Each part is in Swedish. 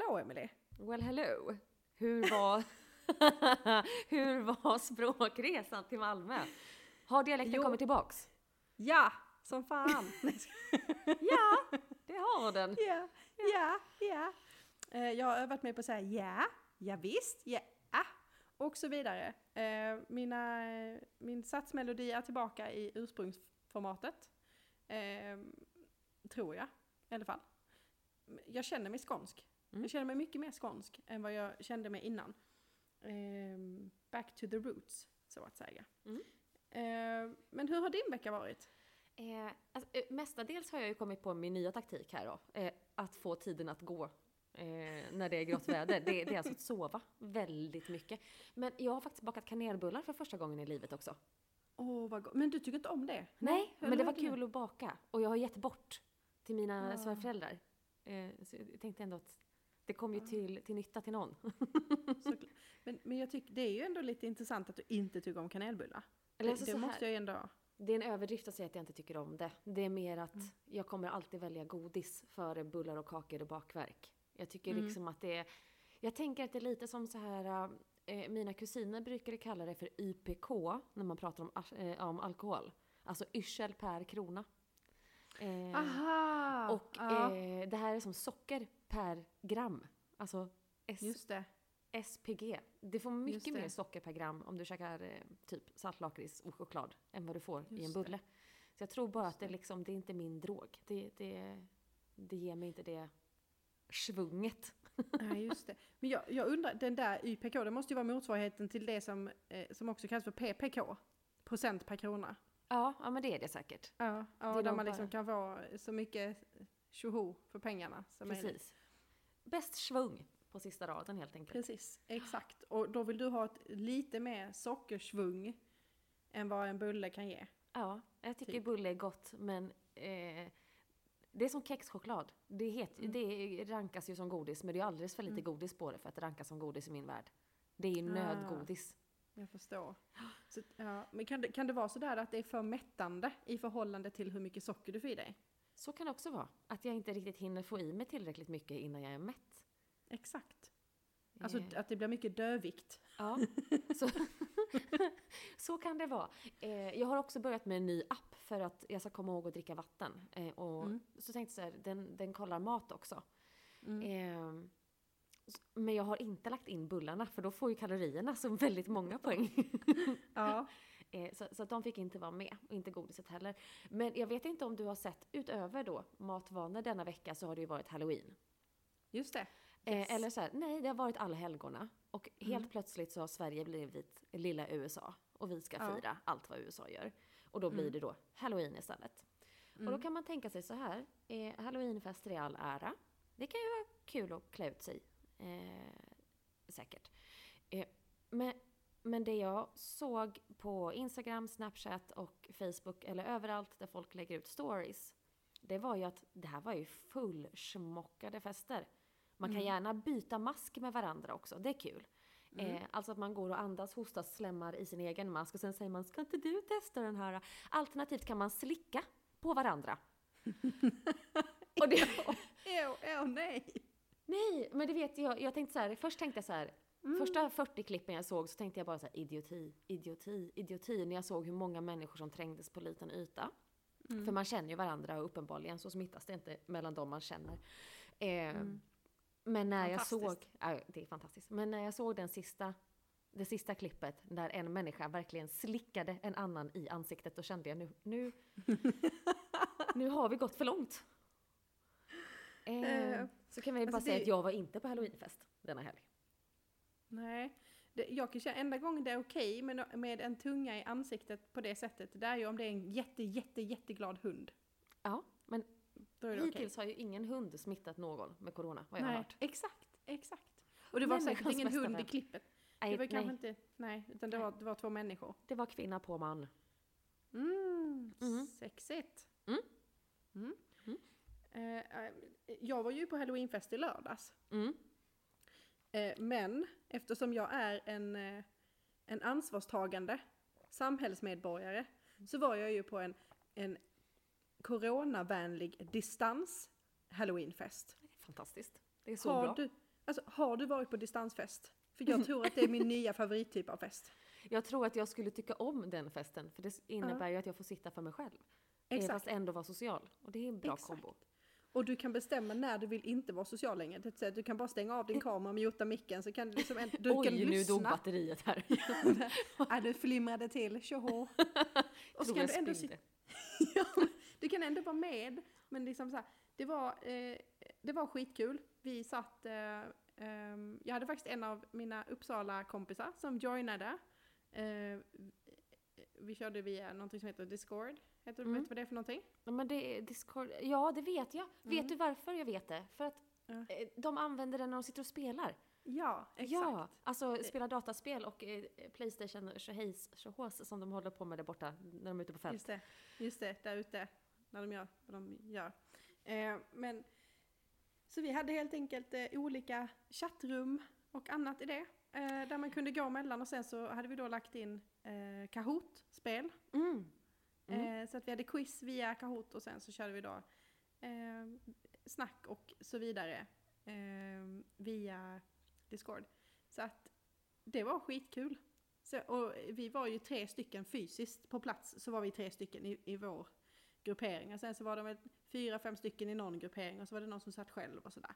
hallå Emily! Well hello! Hur var, hur var språkresan till Malmö? Har dialekten Jo. kommit tillbaks? Ja, som fan! Ja, det har den. Ja, ja, ja. Eh, Jag har övat mig på att säga ja, ja visst, ja, ah, och så vidare. Eh, Mina, min satsmelodi är tillbaka i ursprungsformatet. Eh, Tror jag, i alla fall. Jag känner mig skånsk. Mm. Jag känner mig mycket mer skånsk än vad jag kände mig innan. Eh, Back to the roots, så att säga. Mm. Eh, Men hur har din vecka varit? Eh, alltså, eh, mestadels har jag ju kommit på min nya taktik här då. Eh, att få tiden att gå eh, när det är grått väder. Det, det är alltså att sova väldigt mycket. Men jag har faktiskt bakat kanelbullar för första gången i livet också. Åh, vad gott. Men du tycker inte om det? Nej, hur men det var kul att baka. Och jag har gett bort till mina Ja. svärföräldrar. Eh, så jag tänkte ändå att det kom ju till, till nytta till någon. Men, men jag tycker det är ju ändå lite intressant att du inte tycker om kanelbullar. Eller det alltså det här. måste jag ju ändå... Det är en överdrift att säga att jag inte tycker om det. Det är mer att Mm. jag kommer alltid välja godis före bullar och kakor och bakverk. Jag tycker Mm. liksom att det är... Jag tänker att det är lite som så här... Eh, mina kusiner brukade kalla det för YPK när man pratar om, eh, om alkohol. Alltså yrsel per krona. Eh, Aha! och ja, eh, det här är som socker per gram. Alltså S- just det. SPG. Det får Just mycket det. mer socker per gram om du käkar eh, typ saltlakrits och choklad än vad du får i en Just bulle. Så jag tror bara Just att det, det. liksom, det är inte min drog. Det, det, det ger mig inte det svunget. Nej, just det. Men jag, jag undrar, den där YPK, det måste ju vara motsvarigheten till det som, eh, som också kallas för PPK. Procent per krona. Ja, ja men det är det säkert. Ja, Det ja är där man liksom bara- kan få så mycket tjoho för pengarna som möjligt. Bäst svung på sista raden helt enkelt. Precis, exakt. Och då vill du ha ett lite mer sockersvung än vad en bulle kan ge. Ja, jag tycker Typ. bulle är gott men eh, det är som kexchoklad. Det, het, Mm. det rankas ju som godis men det är alldeles för lite godis på det för att det rankas som godis i min värld. Det är ju Ah. nödgodis. Jag förstår. Så, ja, men kan det, kan det vara sådär att det är för mättande i förhållande till hur mycket socker du får i dig? Så kan det också vara. Att jag inte riktigt hinner få i mig tillräckligt mycket innan jag är mätt. Exakt. Alltså Eh, att det blir mycket dödvikt. Ja, så, så kan det vara. Eh, jag har också börjat med en ny app för att jag ska komma ihåg att dricka vatten. Eh, och Mm. Så tänkte jag så här, den, den kollar mat också. Mm. Eh, s- men jag har inte lagt in bullarna för då får ju kalorierna så väldigt många poäng. Ja. Eh, så, så att de fick inte vara med, och inte godiset heller. Men jag vet inte om du har sett, utöver då matvanor denna vecka så har det ju varit halloween. Just det. Eh, Yes. eller så här, nej det har varit allhelgona. Och helt Mm. plötsligt så har Sverige blivit lilla USA. Och vi ska Ja. fira allt vad USA gör. Och då blir Mm. det då halloween istället. Och Mm. då kan man tänka sig så här, eh, halloweenfester i all ära. Det kan ju vara kul att klä ut sig. Eh, säkert. Eh, men, men det jag såg på Instagram, Snapchat och Facebook, eller överallt där folk lägger ut stories. Det var ju att det här var ju fullsmockade fester. Man kan Mm. gärna byta mask med varandra också, det är kul. Mm. Eh, alltså att man går och andas, hostas, slämmar i sin egen mask och sen säger man “ska inte du testa den här?” Alternativt kan man slicka på varandra. och det, Åh, åh nej! nej, men det vet jag, jag tänkte så här, först tänkte jag så här, Mm. första 40 klippen jag såg så tänkte jag bara så här, idioti, idioti, idioti, när jag såg hur många människor som trängdes på liten yta. Mm. För man känner ju varandra och uppenbarligen så smittas det inte mellan de man känner. Eh, Mm. Men när jag såg, ja, det är fantastiskt. Men när jag såg den sista, det sista klippet där en människa verkligen slickade en annan i ansiktet, då kände jag nu, nu, nu har vi gått för långt. Eh, Eh, så kan vi bara alltså säga det- att jag var inte på halloweenfest denna helg. Nej. Det, jag kan känna, enda gången det är okej med, med en tunga i ansiktet på det sättet, det är ju om det är en jätte, jätte, jätteglad hund. Ja, men Då är det hittills har ju ingen hund smittat någon med corona, vad jag har Nej, hört. exakt, exakt. Och det var säkert ingen hund i klippet. Nej, Det var kanske nej, inte, nej, utan det var, det var två människor. det var kvinna på man. Mm, Mhm. sexigt. Mm. Mm. Mm. Eh, jag var ju på halloweenfest i lördags. Mm. Eh, men eftersom jag är en, eh, en ansvarstagande samhällsmedborgare så var jag ju på en, en coronavänlig distans halloweenfest. Fantastiskt. Det är så Har bra. du, Alltså har du varit på distansfest? För jag tror att det är min nya favorittyp av fest. Jag tror att jag skulle tycka om den festen, för det innebär ju att jag får sitta för mig själv. Eh, Exakt. Fast ändå vara social. Och det är en bra Exakt. kombo. Och du kan bestämma när du vill inte vara social längre. Det säga, Du kan bara stänga av din kamera, muta micken så kan du liksom en, du Oj, kan nu dog batteriet här. Ja, du flimrade till, tjoho. Och så kan du ändå sitta, ja, du kan ändå vara med. Men liksom så här, det var, eh, det var skitkul. Vi satt, eh, ehm, jag hade faktiskt en av mina Uppsala-kompisar som joinade. Eh, vi körde via någonting som heter Discord. Heter, Mm. Vet du vad det är för någonting? Ja, men det är Discord. Ja, det vet jag. Vet Mm. du varför jag vet det? För att eh, de använder den när de sitter och spelar. Ja, exakt. Ja, alltså spela dataspel och eh, Playstation tjohejs tjohås som de håller på med där borta när de är ute på fält. Just det, just det, där ute. När de gör vad de gör. Eh, men, så vi hade helt enkelt eh, olika chattrum och annat i det. Eh, där man kunde gå mellan och sen så hade vi då lagt in eh, Kahoot-spel. Mm. Mm. Eh, så att vi hade quiz via Kahoot och sen så körde vi då eh, snack och så vidare eh, via Discord. Så att det var skitkul. Så, och vi var ju tre stycken fysiskt på plats, så var vi tre stycken i, i vår gruppering. Och sen så var väl fyra, fem stycken i någon gruppering och så var det någon som satt själv och sådär.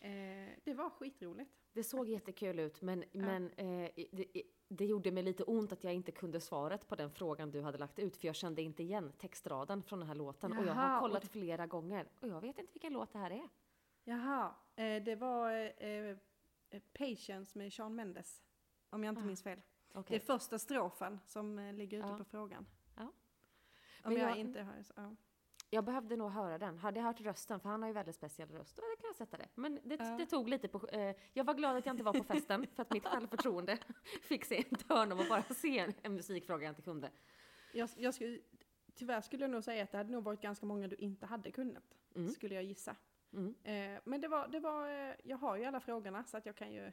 Eh, det var skitroligt. Det såg jättekul ut men, men eh, det, det gjorde mig lite ont att jag inte kunde svaret på den frågan du hade lagt ut för jag kände inte igen textraden från den här låten och jag Jaha, har kollat det- flera gånger och jag vet inte vilken låt det här är. Jaha, eh, det var eh, eh, Patience med Sean Mendes. Om jag inte Ah, minns fel. Okej. Det är första strofen som eh, ligger ute Ja. på frågan. Ja. Om Men jag, jag- inte har... Ja. Jag behövde nog höra den. Hade jag hört rösten, för han har ju väldigt speciell röst, då kan jag sätta det. Men det, Ja. det tog lite på... Eh, jag var glad att jag inte var på festen, för att mitt självförtroende fick sig en törn av att bara se en, en musikfråga jag inte kunde. Jag, jag skulle, tyvärr skulle jag nog säga att det hade nog varit ganska många du inte hade kunnat. Mm. Skulle jag gissa. Mm. Eh, men det var, det var, eh, jag har ju alla frågorna så att jag kan ju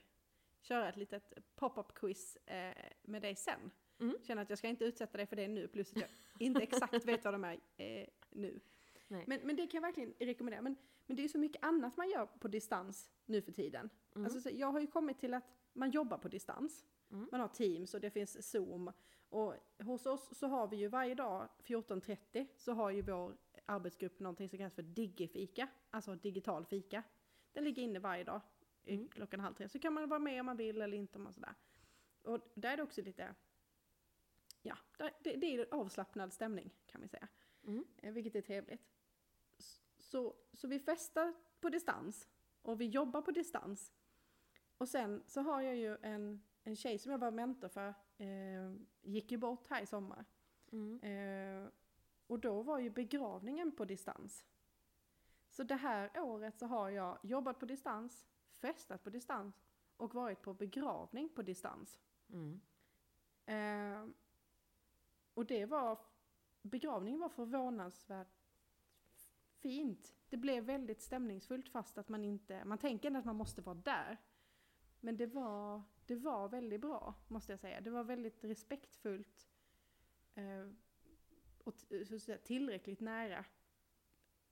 köra ett litet pop-up quiz eh, med dig sen. Mm. Känner att jag ska inte utsätta dig för det nu, plus att jag inte exakt vet vad de är eh, nu. Men, men det kan jag verkligen rekommendera. Men, men det är så mycket annat man gör på distans nu för tiden. Mm. Alltså, så jag har ju kommit till att man jobbar på distans. Mm. Man har Teams och det finns Zoom. Och hos oss så har vi ju varje dag 14.30 så har ju vår arbetsgrupp någonting som kallas för digifika, alltså digital fika. Den ligger inne varje dag Mm. klockan halv tre. Så kan man vara med om man vill eller inte om man sådär. Och där är det också lite, ja, det, det är avslappnad stämning kan vi säga. Mm. Eh, Vilket är trevligt. Så, så vi festar på distans och vi jobbar på distans. Och sen så har jag ju en, en tjej som jag var mentor för, eh, gick ju bort här i sommar. Mm. Eh, och då var ju begravningen på distans. Så det här året så har jag jobbat på distans, festat på distans och varit på begravning på distans. Mm. Eh, och det var, begravningen var förvånansvärt fint. Det blev väldigt stämningsfullt fast att man inte, man tänker att man måste vara där. Men det var, det var väldigt bra, måste jag säga. Det var väldigt respektfullt. Eh, och säga, tillräckligt nära.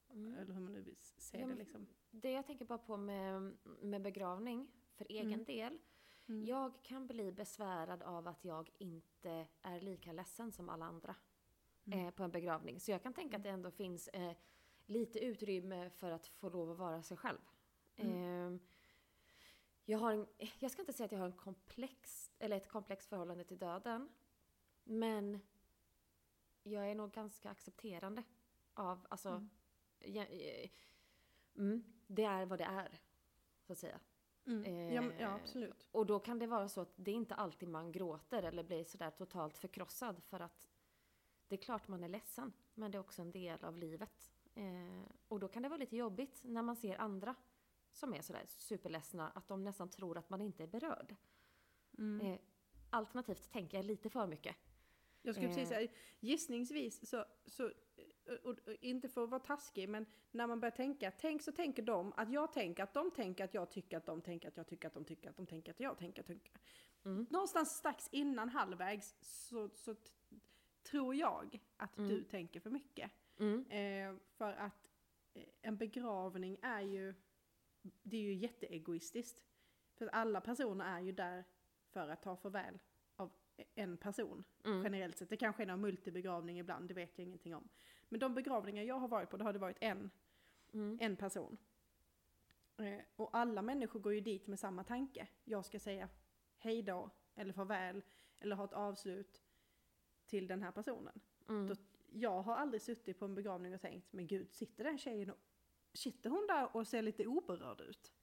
Mm. Eller hur man nu vill se Ja, det liksom. Det jag tänker bara på med, med begravning, för egen Mm. del. Mm. Jag kan bli besvärad av att jag inte är lika ledsen som alla andra Mm. eh, på en begravning. Så jag kan tänka att det ändå finns eh, lite utrymme för att få lov att vara sig själv. Mm. Eh, jag, har en, jag ska inte säga att jag har en komplex, eller ett komplext förhållande till döden. Men jag är nog ganska accepterande av, alltså, Mm. ja, eh, mm, det är vad det är, så att säga. Mm. Ja, ja, Eh, absolut. Och då kan det vara så att det är inte alltid man gråter eller blir sådär totalt förkrossad för att det är klart man är ledsen, men det är också en del av livet. Eh, och då kan det vara lite jobbigt när man ser andra som är sådär superledsna, att de nästan tror att man inte är berörd. Mm. Eh, alternativt tänker jag lite för mycket. Jag skulle precis Eh. säga, gissningsvis så, så och, och, inte för att vara taskig, men när man börjar tänka, tänk så tänker de att jag tänker att de tänker att jag tycker att de tänker att jag tycker att de tycker att de tänker att jag tänker att jag tycker. Mm. Någonstans strax innan halvvägs så, så tror jag att Mm. du tänker för mycket. Mm. Eh, för att eh, en begravning är ju, det är ju jätteegoistiskt. För att alla personer är ju där för att ta farväl en person. Mm. Generellt sett. Det kanske är någon multibegravning ibland, det vet jag ingenting om. Men de begravningar jag har varit på, då har det varit en, Mm. en person. Eh, och alla människor går ju dit med samma tanke. Jag ska säga hej då, eller farväl, eller ha ett avslut till den här personen. Mm. Då, jag har aldrig suttit på en begravning och tänkt, men gud, sitter den tjejen och Sitter hon där och ser lite oberörd ut?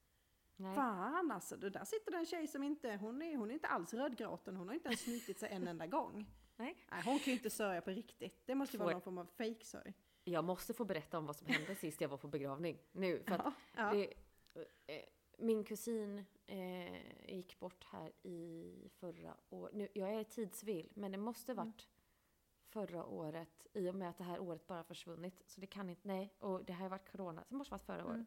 Nej. Fan alltså, där sitter det en tjej som inte, hon är, hon är inte alls rödgråten, hon har inte ens snutit sig en enda gång. Nej. Nej, hon kan ju inte sörja på riktigt. Det måste ju vara Får- någon form av fejksörj. Jag måste få berätta om vad som hände sist jag var på begravning. Nu, för att Ja, ja. det, eh, min kusin eh, gick bort här i förra året. Nu, jag är tidsvill, men det måste Mm. varit förra året i och med att det här året bara försvunnit. Så det kan inte, nej. Och det här har varit corona, så det måste varit förra Mm. året.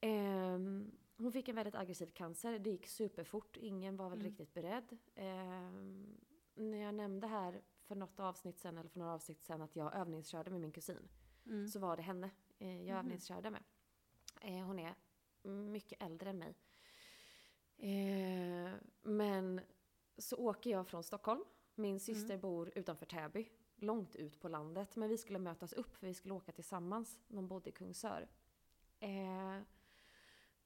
Ehm, hon fick en väldigt aggressiv cancer. Det gick superfort. Ingen var väl Mm. riktigt beredd. Ehm, när jag nämnde här för något avsnitt sen, eller för några avsnitt sen, att jag övningskörde med min kusin Mm. så var det henne eh, jag Mhm. övningskörde med. Eh, hon är mycket äldre än mig. Eh, men så åker jag från Stockholm. Min syster bor utanför Täby, långt ut på landet. Men vi skulle mötas upp för vi skulle åka tillsammans. De bodde i Kungsör.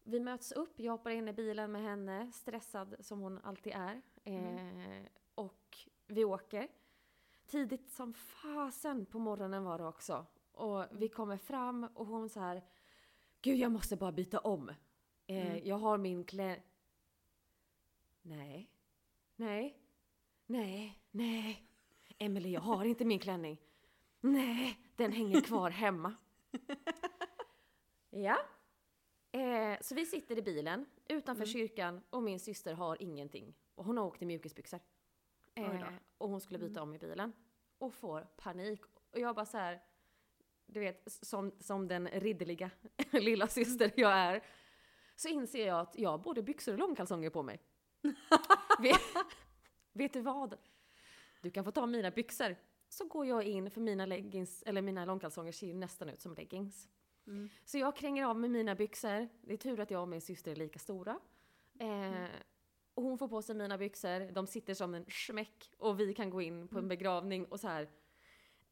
Vi möts upp, jag hoppar in i bilen med henne, stressad som hon alltid är. Eh, Och vi åker. Tidigt som fasen på morgonen var det också. Och vi kommer fram och hon så här, Gud jag måste bara byta om. Eh, Mm. Jag har min klä... Nej. Nej. Nej. Nej. Emelie, jag har inte min klänning. Nej, den hänger kvar hemma. ja. Eh, så vi sitter i bilen utanför Mm. kyrkan och min syster har ingenting. Och hon har åkt i mjukisbyxor. Eh, och hon skulle byta om i bilen. Och får panik. Och jag bara så här, du vet, som, som den ridderliga lilla syster jag är. Så inser jag att jag har både byxor och långkalsonger på mig. vet, vet du vad? Du kan få ta mina byxor. Så går jag in för mina leggings, eller mina långkalsonger ser ju nästan ut som leggings. Mm. Så jag kränger av med mina byxor. Det är tur att jag och min syster är lika stora. Eh, och hon får på sig mina byxor, de sitter som en smäck och vi kan gå in på en begravning och så här.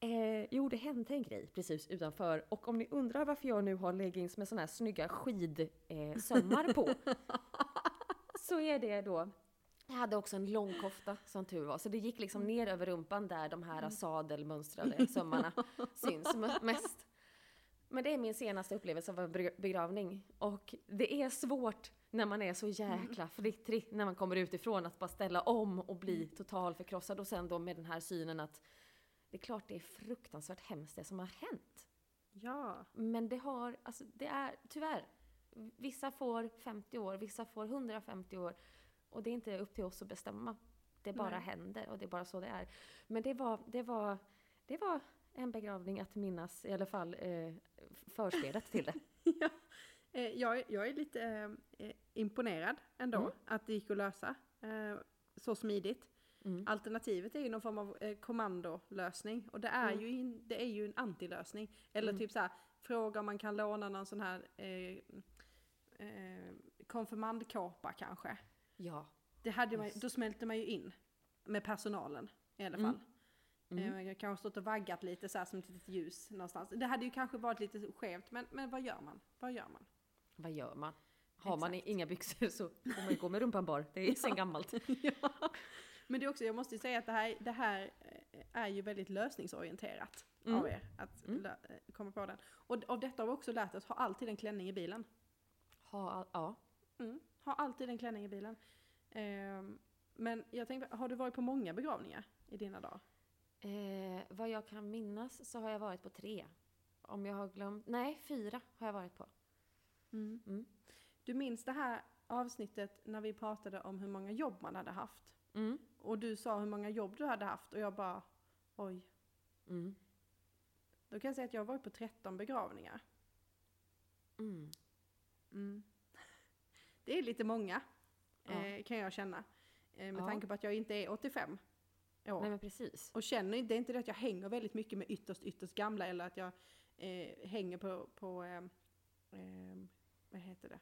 Eh, jo, det hände en grej precis utanför och om ni undrar varför jag nu har leggings med såna här snygga skidsömmar eh, på. så är det då jag hade också en lång kofta som tur var, så det gick liksom ner över rumpan där de här sadelmönstrade sömmarna syns mest. Men det är min senaste upplevelse av en beg- begravning. Och det är svårt när man är så jäkla flittrig när man kommer utifrån att bara ställa om och bli total förkrossad. Och sen då med den här synen att det är klart det är fruktansvärt hemskt det som har hänt. Ja. Men det har, alltså det är tyvärr. Vissa får 50 år, vissa får 150 år. Och det är inte upp till oss att bestämma. Det bara Nej. händer och det är bara så det är. Men det var, det var, det var en begravning att minnas, i alla fall eh, förspelet till det. ja. Eh, jag, är- jag är lite eh, imponerad ändå Mm. att det gick att lösa eh, så smidigt. Mm. Alternativet är ju någon form av eh, kommandolösning och det är, Mm. ju, in, det är ju en antilösning. Eller Mm. typ så här, fråga om man kan låna någon sån här eh, eh, konfirmandkåpa kanske. Ja. Det hade man, då smälter man ju in med personalen i alla Mm. fall. Mm. Eh, Jag kanske stått och vaggat lite så här som ett litet ljus någonstans. Det hade ju kanske varit lite skevt, men, men vad gör man? Vad gör man? Vad gör man? Har man Exakt. inga byxor så får man gå med rumpan bar. Det är sen gammalt. ja. Men det är också, jag måste ju säga att det här, det här eh, är ju väldigt lösningsorienterat Mm. av er att Mm. eh, komma på den. Och av detta har vi också lärt oss, ha alltid en klänning i bilen. Ha, all- ja. Mm. Ha alltid en klänning i bilen. Ehm, men jag tänkte, har du varit på många begravningar i dina dagar? Eh, vad jag kan minnas så har jag varit på tre. Om jag har glömt... Nej, fyra har jag varit på. Mm. Du minns det här avsnittet när vi pratade om hur många jobb man hade haft? Mm. Och du sa hur många jobb du hade haft och jag bara, oj. Mm. Då kan jag säga att jag har varit på 13 begravningar. Mm. Mm. Det är lite många, Ja. eh, kan jag känna. Eh, med Ja. tanke på att jag inte är 85 år. Nej men precis. Och känner inte, det är inte det att jag hänger väldigt mycket med ytterst, ytterst gamla eller att jag eh, hänger på, på eh, eh, vad heter det?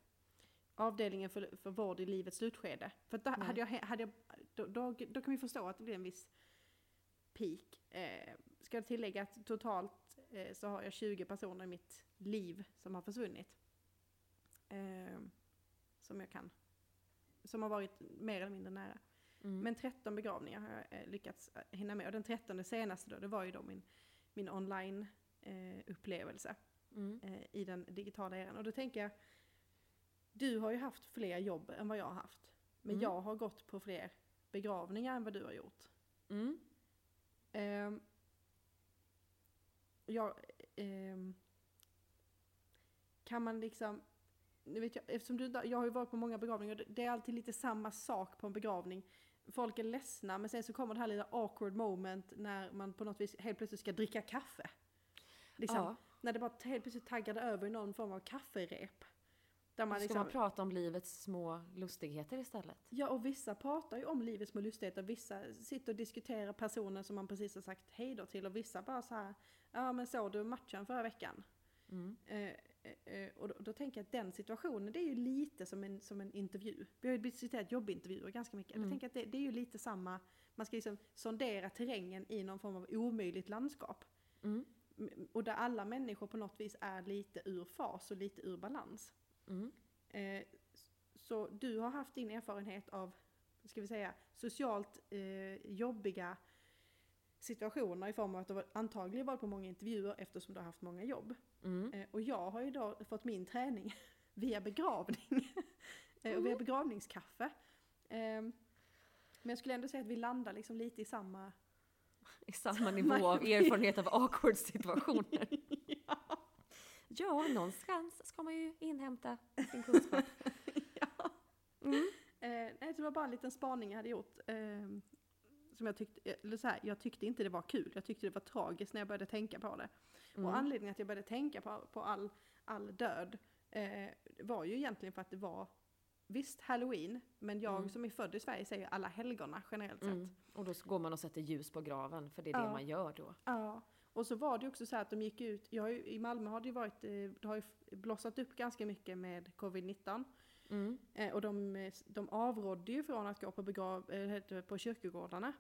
avdelningen för, för vård i livets slutskede. För då, Nej. hade jag, hade jag, då, då, då kan vi förstå att det blir en viss peak. Eh, ska jag tillägga att totalt eh, så har jag 20 personer i mitt liv som har försvunnit. Eh, som jag kan, som har varit mer eller mindre nära. Mm. Men 13 begravningar har jag eh, lyckats eh, hinna med. Och den 13 senaste då, det var ju då min, min online eh, Mm. eh, i den digitala eran. Och då tänker jag, du har ju haft fler jobb än vad jag har haft. Men Mm. jag har gått på fler begravningar än vad du har gjort. Ehm, jag, ehm, kan man liksom, nu vet jag, eftersom du, jag har ju varit på många begravningar, det är alltid lite samma sak på en begravning. Folk är ledsna, men sen så kommer det här lilla awkward moment när man på något vis helt plötsligt ska dricka kaffe. Liksom, Ja. När det bara helt plötsligt taggade över i någon form av kafferep. Där man Ska liksom, man prata om livets små lustigheter istället? Ja, och vissa pratar ju om livets små lustigheter. Vissa sitter och diskuterar personer som man precis har sagt hej då till. Och vissa bara så här, ja men såg du matchen förra veckan? Mm. Eh, och då, då tänker jag att den situationen, det är ju lite som en, som en intervju. Vi har ju diskuterat jobbintervjuer ganska mycket. Mm. Jag tänker att det, det är ju lite samma, man ska liksom sondera terrängen i någon form av omöjligt landskap. Mm. Och där alla människor på något vis är lite ur fas och lite ur balans. Mm. Eh, så du har haft din erfarenhet av, ska vi säga, socialt eh, jobbiga situationer i form av att du antagligen varit på många intervjuer eftersom du har haft många jobb. Mm. Eh, och jag har ju då fått min träning via begravning. eh, och via begravningskaffe. Eh, men jag skulle ändå säga att vi landar liksom lite i samma... I samma nivå av erfarenhet av awkward situationer. ja. Ja, någonstans ska man ju inhämta sin kunskap. ja. Mm. Eh, det var bara en liten spaning jag hade gjort. Eh, som jag tyckte, eller så här, jag tyckte inte det var kul, jag tyckte det var tragiskt när jag började tänka på det. Mm. Och anledningen att jag började tänka på, på all, all död eh, var ju egentligen för att det var, visst halloween, men jag Mm. som är född i Sverige säger alla helgona generellt Mm. sett. Och då går man och sätter ljus på graven, för det är det Ja. man gör då. Ja. Och så var det också så här att de gick ut, jag i Malmö har det ju varit, eh, det har ju blossat upp ganska mycket med covid-19. Mm. Eh, och de, de avrådde ju från att gå på, begrav, eh, på kyrkogårdarna.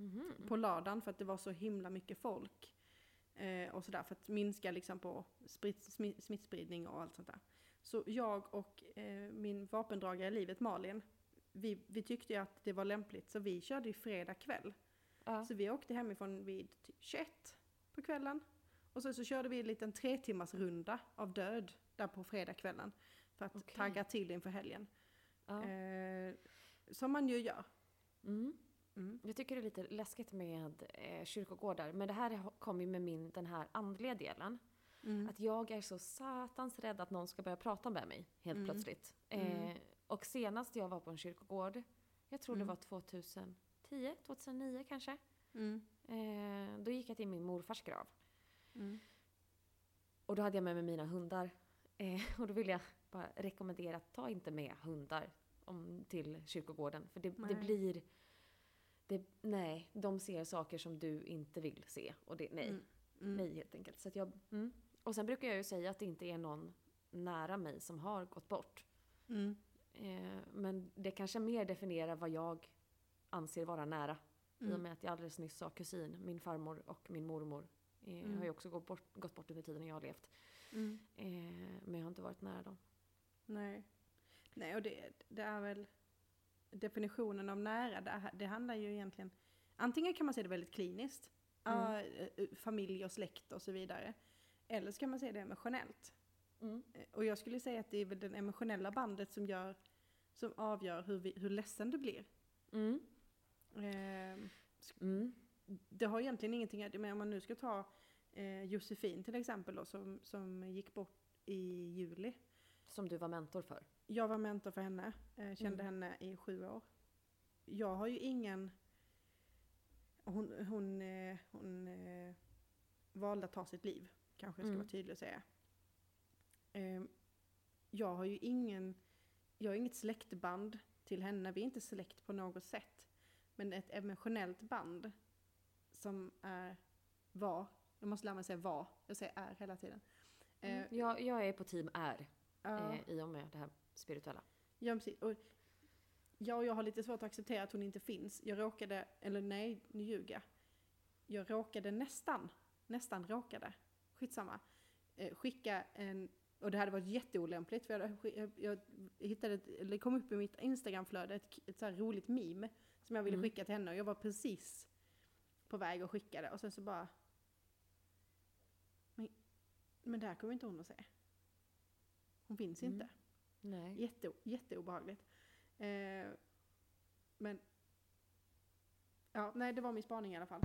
Mhm. på lördagen för att det var så himla mycket folk. Eh, och sådär för att minska liksom på spritt, smi- smittspridning och allt sånt där. Så jag och min vapendragare i livet Malin, vi, vi tyckte ju att det var lämpligt så vi körde ju fredag kväll. Ja. Så vi åkte hemifrån vid typ 21 på kvällen. Och sen så körde vi en liten tre timmars runda av död där på fredagskvällen. För att Okej. tagga till inför helgen. Ja. Eh, som man ju gör. Mm. Mm. Jag tycker det är lite läskigt med eh, kyrkogårdar, men det här kommer ju med min, den här andliga delen. Mm. Att jag är så satans rädd att någon ska börja prata med mig helt Mm. plötsligt. Mm. Eh, och senast jag var på en kyrkogård, jag tror Mm. det var 2010, 2009 kanske. Mm. Eh, då gick jag till min morfars grav. Mm. Och då hade jag med mig mina hundar. Eh, och då vill jag bara rekommendera att ta inte med hundar om, till kyrkogården. För det, det blir... Det, nej, de ser saker som du inte vill se. Och det, nej, Mm. Mm. nej helt enkelt. Så jag, mm. Och sen brukar jag ju säga att det inte är någon nära mig som har gått bort. Mm. Eh, men det kanske mer definierar vad jag anser vara nära. I och Mm. med att jag alldeles nyss sa kusin, min farmor och min mormor eh, Mm. har ju också gått bort, gått bort under tiden jag har levt. Mm. Eh, men jag har inte varit nära dem. Nej. Nej, och det, det är väl definitionen av nära, det, det handlar ju egentligen, antingen kan man se det väldigt kliniskt, Mm. eh, familj och släkt och så vidare, eller så kan man se det emotionellt. Mm. Eh, Och jag skulle säga att det är väl det emotionella bandet som, gör, som avgör hur, vi, hur ledsen du blir. Mm. Eh, Mm. det har egentligen ingenting att men om man nu ska ta eh, Josefin till exempel då, som, som gick bort i juli. Som du var mentor för. Jag var mentor för henne, eh, kände Mm. henne i sju år. Jag har ju ingen... Hon, hon, eh, hon eh, valde att ta sitt liv, kanske jag ska Mm. vara tydlig och säga. Eh, jag har ju ingen... Jag har inget släktband till henne, vi är inte släkt på något sätt. Men ett emotionellt band som är, var, jag måste lära mig säga var, jag säger är hela tiden. Mm. Jag, jag är på team R ja. eh, i och med det här spirituella. Ja, precis. Och jag och jag har lite svårt att acceptera att hon inte finns. Jag råkade, eller nej, nu ljuger jag. Jag råkade nästan, nästan råkade, skitsamma, eh, skicka en, och det hade varit jätteolämpligt för jag, jag, jag hittade, ett, eller kom upp i mitt Instagramflöde ett, ett så här roligt meme som jag ville Mm. skicka till henne och jag var precis på väg att skicka det och sen så bara Men, men det här kommer inte hon att se. Hon finns Mm. inte. Nej. Jätte, jätteobehagligt. Eh, men... Ja, nej det var min spaning i alla fall.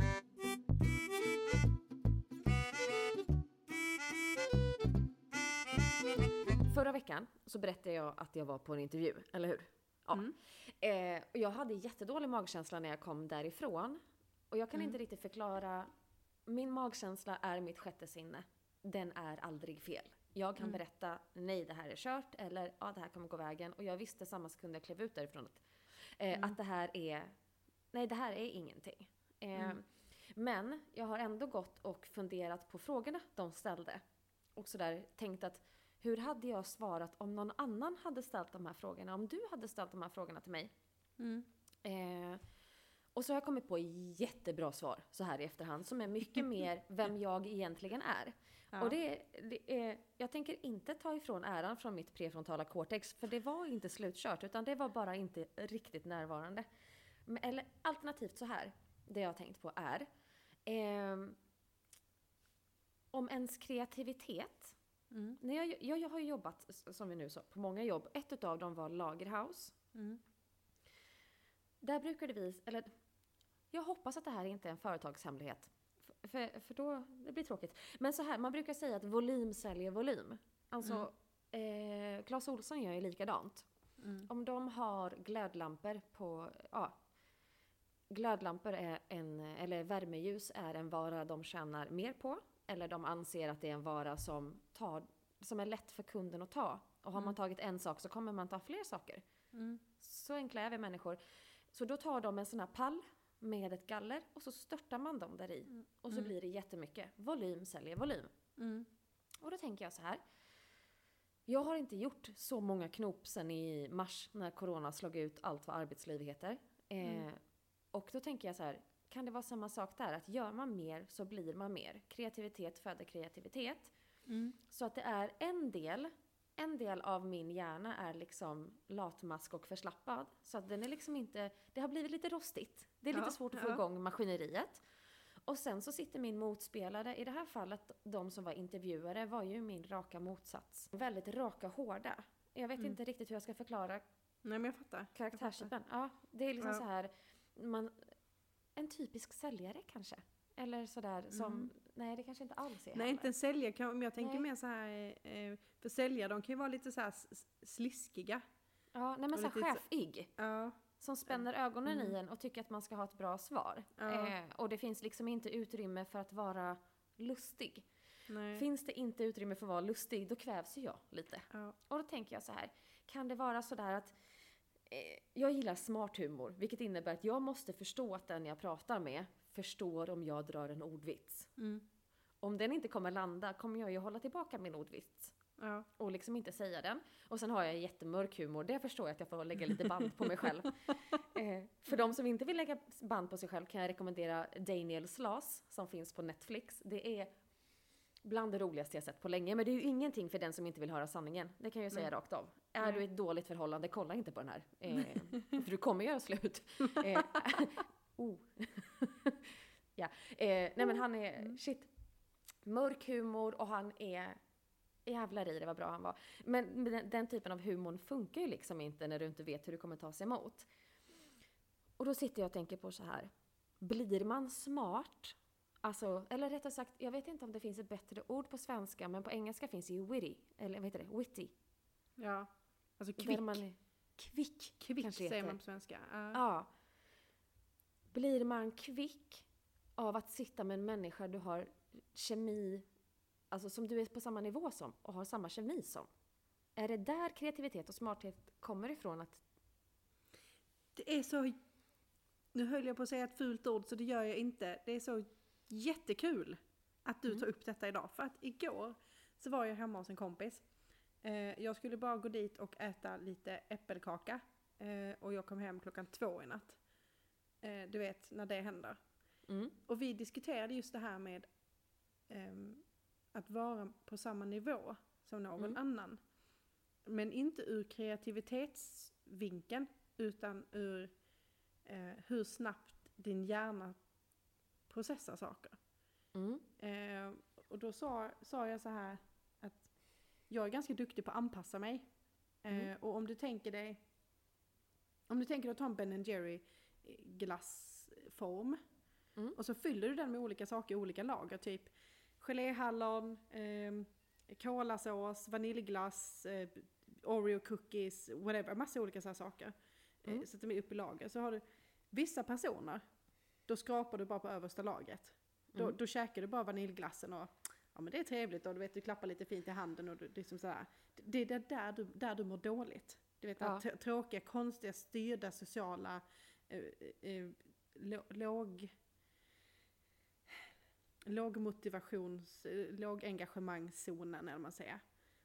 Förra veckan så berättade jag att jag var på en intervju, eller hur? Ja. Mm. Eh, och jag hade jättedålig magkänsla när jag kom därifrån. Och jag kan Mm. inte riktigt förklara. Min magkänsla är mitt sjätte sinne. Den är aldrig fel. Jag kan Mm. berätta nej det här är kört eller ja det här kommer gå vägen. Och jag visste samma sekund jag klev ut därifrån att, eh, Mm. att det här är, nej det här är ingenting. Eh, Mm. Men jag har ändå gått och funderat på frågorna de ställde. Och sådär tänkt att hur hade jag svarat om någon annan hade ställt de här frågorna? Om du hade ställt de här frågorna till mig? Mm. Eh, och så har jag kommit på jättebra svar så här i efterhand som är mycket mer vem jag egentligen är. Ja. Och det, det är, jag tänker inte ta ifrån äran från mitt prefrontala cortex för det var inte slutkört utan det var bara inte riktigt närvarande. Men, eller alternativt så här, det jag har tänkt på är ehm, om ens kreativitet Mm. när jag, jag, jag har ju jobbat, som vi nu sa, på många jobb. Ett utav dem var Lagerhaus. Mm. Där brukade vi, eller jag hoppas att det här inte är en företagshemlighet. För, för, för då, det blir tråkigt. Men så här, man brukar säga att volym säljer volym. Alltså, eh, Clas Ohlson gör ju likadant. Mm. Om de har glödlampor på, ja. Glödlampor är en, eller värmeljus är en vara de tjänar mer på. Eller de anser att det är en vara som, tar, som är lätt för kunden att ta. Och har man Mm. tagit en sak så kommer man ta fler saker. Mm. Så enkla är vi människor. Så då tar de en sån här pall med ett galler och så störtar man dem där i. Och så Mm. blir det jättemycket. Volym säljer volym. Mm. Och då tänker jag så här. Jag har inte gjort så många knop sen i mars när corona slog ut allt vad arbetsliv heter. Eh, Mm. Och då tänker jag så här. Kan det vara samma sak där? Att gör man mer så blir man mer. Kreativitet föder kreativitet. Mm. Så att det är en del, en del av min hjärna är liksom latmask och förslappad. Så att den är liksom inte, det har blivit lite rostigt. Det är lite Ja, svårt att få ja. igång maskineriet. Och sen så sitter min motspelare, i det här fallet de som var intervjuare var ju min raka motsats. Väldigt raka hårda. Jag vet Mm. inte riktigt hur jag ska förklara Nej men jag fattar. karaktärstypen. Ja, det är liksom Ja. så här, man, en typisk säljare kanske. Eller sådär som, Mm. Nej det kanske inte alls är Nej heller. inte en säljare, kan- men jag tänker Nej. mer så här, eh, för säljare de kan ju vara lite så här sliskiga. Ja, nej men Och så här lite så- chefig. Ja. som spänner ögonen i Mm. en och tycker att man ska ha ett bra svar. Ja. Eh, och det finns liksom inte utrymme för att vara lustig. Nej. Finns det inte utrymme för att vara lustig, då kvävs ju jag lite. ja. Och då tänker jag så här, kan det vara sådär att jag gillar smart humor, vilket innebär att jag måste förstå att den jag pratar med förstår om jag drar en ordvits. Mm. Om den inte kommer landa kommer jag ju hålla tillbaka min ordvits Ja. och liksom inte säga den. Och sen har jag jättemörk humor, det förstår jag att jag får lägga lite band på mig själv. Eh, för de som inte vill lägga band på sig själv kan jag rekommendera Daniel Slas som finns på Netflix. Det är bland det roligaste jag sett på länge, men det är ju ingenting för den som inte vill höra sanningen. Det kan jag ju säga Nej. rakt av. Är du i ett dåligt förhållande, kolla inte på den här. Eh, för du kommer göra slut. Eh, oh. ja. eh, nej men han är, Mm. shit. Mörk humor och han är Jävlar i det vad bra han var. Men den, den typen av humor funkar ju liksom inte när du inte vet hur det kommer tas emot. Och då sitter jag och tänker på så här. Blir man smart? Alltså, eller rättare sagt, jag vet inte om det finns ett bättre ord på svenska, men på engelska finns det ju witty. Eller vad heter det? Witty. ja. Alltså kvick. Man kvick. Kvick kanske säger heter. man på svenska. Ja. Ja. Blir man kvick av att sitta med en människa du har kemi, alltså som du är på samma nivå som och har samma kemi som? Är det där kreativitet och smarthet kommer ifrån? Att, Det är så... Nu höll jag på att säga ett fult ord så det gör jag inte. Det är så jättekul att du Mm. tar upp detta idag. För att igår så var jag hemma hos en kompis. Eh, jag skulle bara gå dit och äta lite äppelkaka. Eh, och jag kom hem klockan två i natt. Eh, du vet, när det händer. Mm. Och vi diskuterade just det här med ehm, att vara på samma nivå som någon Mm. annan. Men inte ur kreativitetsvinkeln, utan ur eh, hur snabbt din hjärna processar saker. Mm. Eh, och då sa, sa jag så här jag är ganska duktig på att anpassa mig. Eh, Mm. Och om du tänker dig, om du tänker dig att ta en Ben Jerry eh, glassform Mm. och så fyller du den med olika saker i olika lager, typ geléhallon, eh, kolasås, vaniljglass, eh, Oreo cookies, whatever, massa olika så här saker. Eh, Mm. sätter vi upp i lager. Så har du vissa personer, då skrapar du bara på översta lagret. Då, Mm. då käkar du bara vaniljglassen och ja men det är trevligt och du vet du klappar lite fint i handen och du, liksom sådär. Det är där du, där du mår dåligt. Du vet, Ja. tråkiga, konstiga, styrda, sociala, eh, eh, lå- låg låg motivations, eh, låg engagemangszonen eller man säger.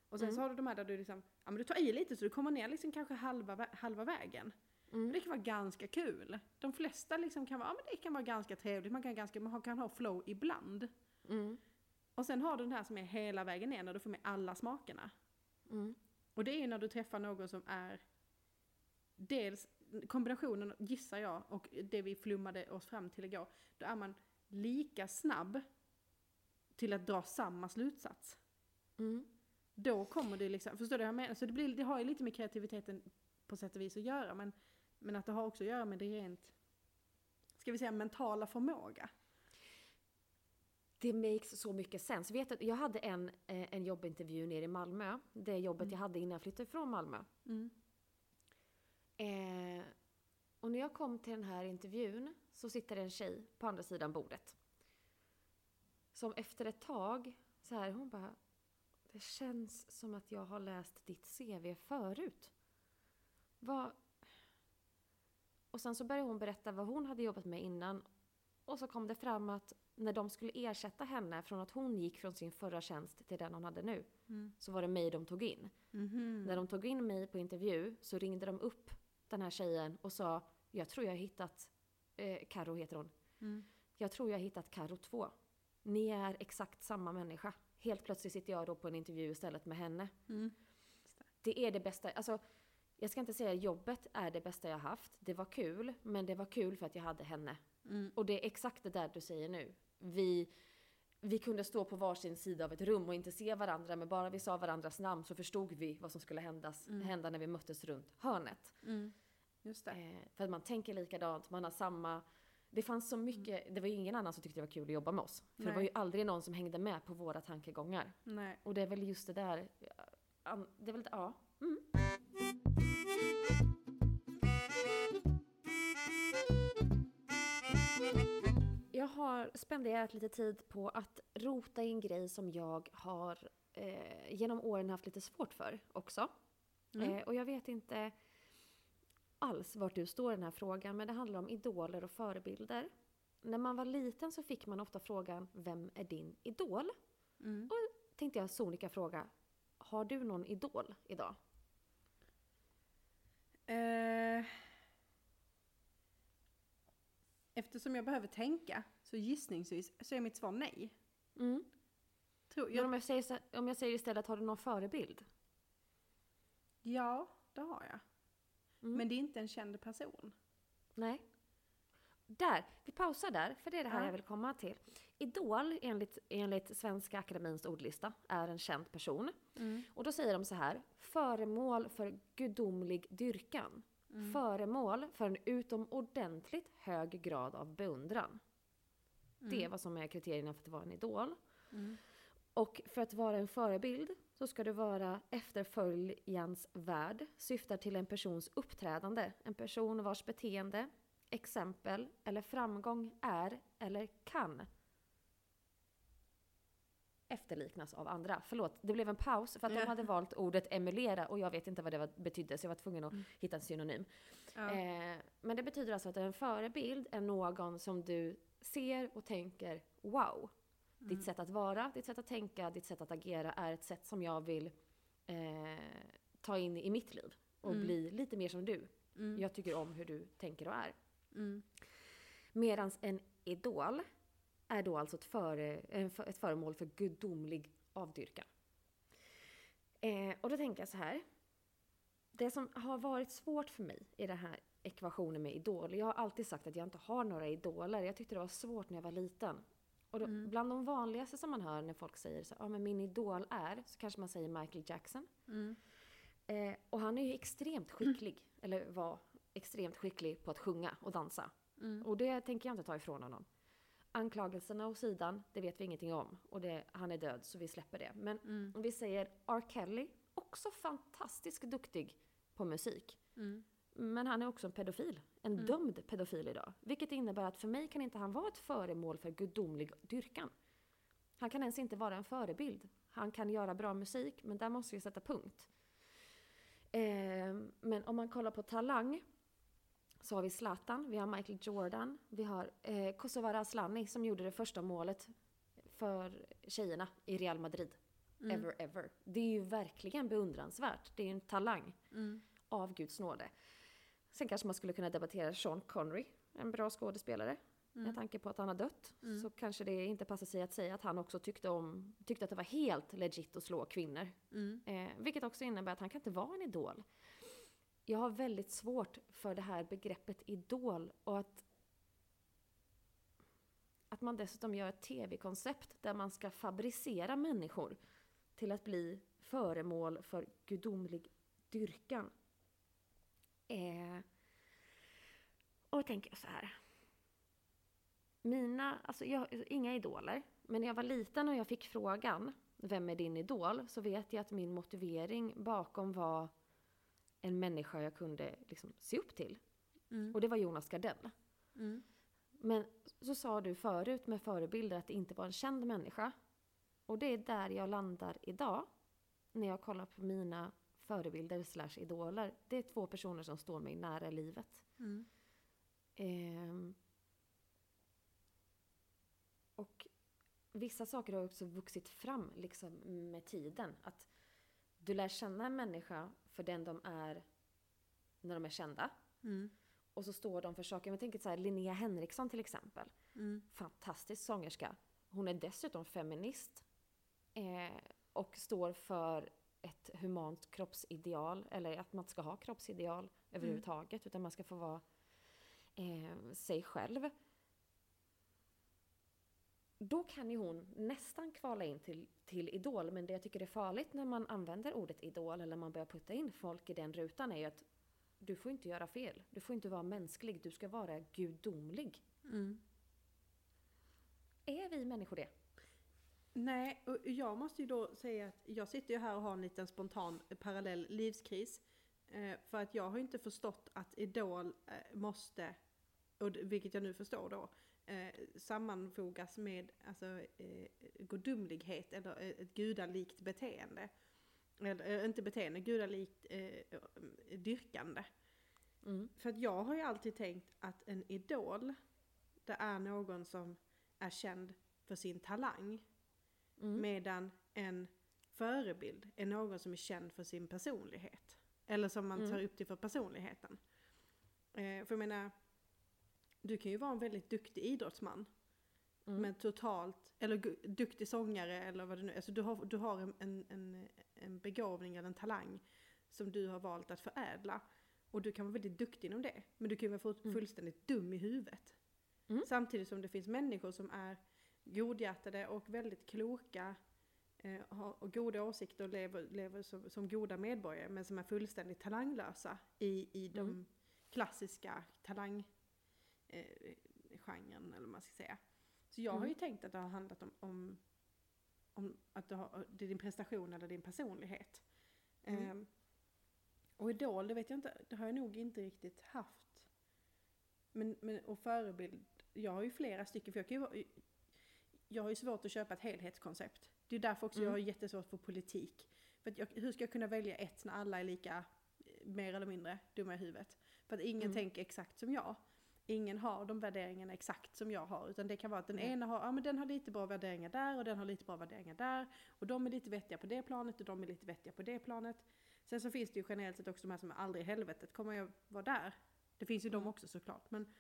Och sen Mm. så har du de här där du liksom, ja men du tar i lite så du kommer ner liksom kanske halva, halva vägen. Mm. Det kan vara ganska kul. De flesta liksom kan vara, ja men det kan vara ganska trevligt, man kan, ganska, man kan ha flow ibland. Mm. Och sen har du den här som är hela vägen ner när du får med alla smakerna. Mm. Och det är ju när du träffar någon som är dels kombinationen, gissar jag, och det vi flummade oss fram till igår. Då är man lika snabb till att dra samma slutsats. Mm. Då kommer det liksom, förstår du vad jag menar? Så det, blir, det har ju lite med kreativiteten på sätt och vis att göra, men, men att det har också att göra med det rent, ska vi säga mentala förmåga. Det makes så mycket sens. Vet du, jag hade en, eh, en jobbintervju nere i Malmö. Det jobbet Mm. jag hade innan jag flyttade från Malmö. Mm. Eh, och när jag kom till den här intervjun så sitter det en tjej på andra sidan bordet. Som efter ett tag, så här, hon bara Det känns som att jag har läst ditt CV förut. Vad... Och sen så började hon berätta vad hon hade jobbat med innan. Och så kom det fram att när de skulle ersätta henne från att hon gick från sin förra tjänst till den hon hade nu, Mm. så var det mig de tog in. Mhm. När de tog in mig på intervju så ringde de upp den här tjejen och sa Jag tror jag har hittat, eh, Karo heter hon. Mm. Jag tror jag har hittat Karo 2. Ni är exakt samma människa. Helt plötsligt sitter jag då på en intervju istället med henne. Mm. Det är det bästa, alltså jag ska inte säga jobbet är det bästa jag haft. Det var kul, men det var kul för att jag hade henne. Mm. Och det är exakt det där du säger nu. Vi, vi kunde stå på varsin sida av ett rum och inte se varandra, men bara vi sa varandras namn så förstod vi vad som skulle händas, Mm. hända när vi möttes runt hörnet. Mm. Just det. Eh, för att man tänker likadant, man har samma... Det fanns så mycket, det var ju ingen annan som tyckte det var kul att jobba med oss. För det var Nej. ju aldrig någon som hängde med på våra tankegångar. Nej. Och det är väl just det där, ja, det är väl, ja. Mm. Har spenderat lite tid på att rota i en grej som jag har eh, genom åren haft lite svårt för också. Mm. Eh, och jag vet inte alls vart du står i den här frågan, men det handlar om idoler och förebilder. När man var liten så fick man ofta frågan Vem är din idol? Mm. Tänkte jag sonika fråga Har du någon idol idag? Eh, eftersom jag behöver tänka så gissningsvis så är mitt svar nej. Mm. Tror Men jag, om jag, säger, så- om jag säger istället, har du någon förebild? ja, det har jag. Mm. Men det är inte en känd person. Nej. Där, vi pausar där, för det är det här Ja. jag vill komma till. Idol, enligt, enligt Svenska Akademins ordlista, är en känd person. Mm. Och då säger de så här, föremål för gudomlig dyrkan. Mm. Föremål för en utomordentligt hög grad av beundran. Det är vad som är kriterierna för att vara en idol. Mm. Och för att vara en förebild så ska du vara efterföljans värd, syftar till en persons uppträdande, en person vars beteende, exempel eller framgång är eller kan efterliknas av andra. Förlåt, det blev en paus för att Ja. de hade valt ordet emulera och jag vet inte vad det var- betydde så jag var tvungen att Mm. hitta en synonym. Ja. Eh, men det betyder alltså att en förebild är någon som du ser och tänker wow. Mm. Ditt sätt att vara, ditt sätt att tänka, ditt sätt att agera är ett sätt som jag vill eh, ta in i mitt liv och Mm. bli lite mer som du. Mm. Jag tycker om hur du tänker och är. Mm. Medan en idol är då alltså ett, före, ett föremål för gudomlig avdyrkan. Eh, och då tänker jag så här. Det som har varit svårt för mig i den här ekvationen med idol. Jag har alltid sagt att jag inte har några idoler. Jag tyckte det var svårt när jag var liten. Och då, Mm. Bland de vanligaste som man hör när folk säger så, ja men min idol är, så kanske man säger Michael Jackson. Mm. Eh, och han är ju extremt skicklig, eller var extremt skicklig på att sjunga och dansa. Mm. Och det tänker jag inte ta ifrån honom. Anklagelserna åt sidan, det vet vi ingenting om. Och det, han är död, så vi släpper det. Men Mm. om vi säger R. Kelly, också fantastiskt duktig på musik. Men han är också en pedofil. En Mm. dömd pedofil idag. Vilket innebär att för mig kan inte han vara ett föremål för gudomlig dyrkan. Han kan ens inte vara en förebild. Han kan göra bra musik, men där måste vi sätta punkt. Eh, men om man kollar på talang så har vi Zlatan, vi har Michael Jordan, vi har eh, Kosovare Asllani som gjorde det första målet för tjejerna i Real Madrid. Mm. Ever, ever. Det är ju verkligen beundransvärt. Det är ju en talang Mm. av Guds nåde. Sen kanske man skulle kunna debattera Sean Connery, en bra skådespelare. Med Mm. tanke på att han har dött Mm. så kanske det inte passar sig att säga att han också tyckte, om, tyckte att det var helt legit att slå kvinnor. Mm. Eh, vilket också innebär att han kan inte vara en idol. Jag har väldigt svårt för det här begreppet idol och att att man dessutom gör ett tv-koncept där man ska fabricera människor till att bli föremål för gudomlig dyrkan. Eh, och tänker jag så här. Mina, alltså jag inga idoler, men när jag var liten och jag fick frågan Vem är din idol? Så vet jag att min motivering bakom var en människa jag kunde liksom se upp till. Mm. Och det var Jonas Gardell. Mm. Men så sa du förut med förebilder att det inte var en känd människa. Och det är där jag landar idag. När jag kollar på mina förebilder slash idoler. Det är två personer som står mig nära i livet. Mm. Ehm. och vissa saker har också vuxit fram liksom med tiden. Att du lär känna en människa för den de är när de är kända. Mm. Och så står de för saker. Jag tänker så här, Linnea Henriksson till exempel. Mm. Fantastisk sångerska. Hon är dessutom feminist. Eh, och står för ett humant kroppsideal. Eller att man ska ha kroppsideal överhuvudtaget. Utan man ska få vara eh, sig själv. Då kan ju hon nästan kvala in till, till idol. Men det jag tycker är farligt när man använder ordet idol. Eller man börjar putta in folk i den rutan. är ju att du får inte göra fel. Du får inte vara mänsklig. Du ska vara gudomlig. Mm. Är vi människor det? Nej, och jag måste ju då säga att jag sitter ju här och har en liten spontan parallell livskris. Eh, för att jag har inte förstått att Idol eh, måste, och vilket jag nu förstår då, eh, sammanfogas med alltså, eh, gudomlighet eller eh, ett gudalikt beteende. Eller eh, inte beteende, gudalikt eh, dyrkande. Mm. För att jag har ju alltid tänkt att en idol, det är någon som är känd för sin talang. Mm. Medan en förebild är någon som är känd för sin personlighet. Eller som man Mm. tar upp till för personligheten. Eh, för jag menar, du kan ju vara en väldigt duktig idrottsman. Mm. Men totalt, eller duktig sångare eller vad det nu är. Alltså du har, du har en, en, en, begåvning eller en talang som du har valt att förädla. Och du kan vara väldigt duktig inom det. Men du kan ju vara Mm. fullständigt dum i huvudet. Mm. Samtidigt som det finns människor som är godhjärtade och väldigt kloka eh, har, och goda åsikter och lever, lever som, som goda medborgare men som är fullständigt talanglösa i, i de Mm. klassiska talanggenren eh, eller vad man ska säga. Så jag har Mm. ju tänkt att det har handlat om, om, om att det, har, det är din prestation eller din personlighet. Mm. Ehm, och Idol, det vet jag inte, det har jag nog inte riktigt haft. Men, men och förebild, jag har ju flera stycken, för jag kan ju jag har ju svårt att köpa ett helhetskoncept. Det är därför också Mm. jag har jättesvårt för politik. För att jag, hur ska jag kunna välja ett när alla är lika, eh, mer eller mindre, dumma i huvudet? För att ingen Mm. tänker exakt som jag. ingen har de värderingarna exakt som jag har. Utan det kan vara att den Nej. ena har, ja men den har lite bra värderingar där och den har lite bra värderingar där. Och de är lite vettiga på det planet och de är lite vettiga på det planet. Sen så finns det ju generellt sett också de här som är aldrig i helvetet kommer jag vara där. Det finns ju de Mm. också såklart. Men,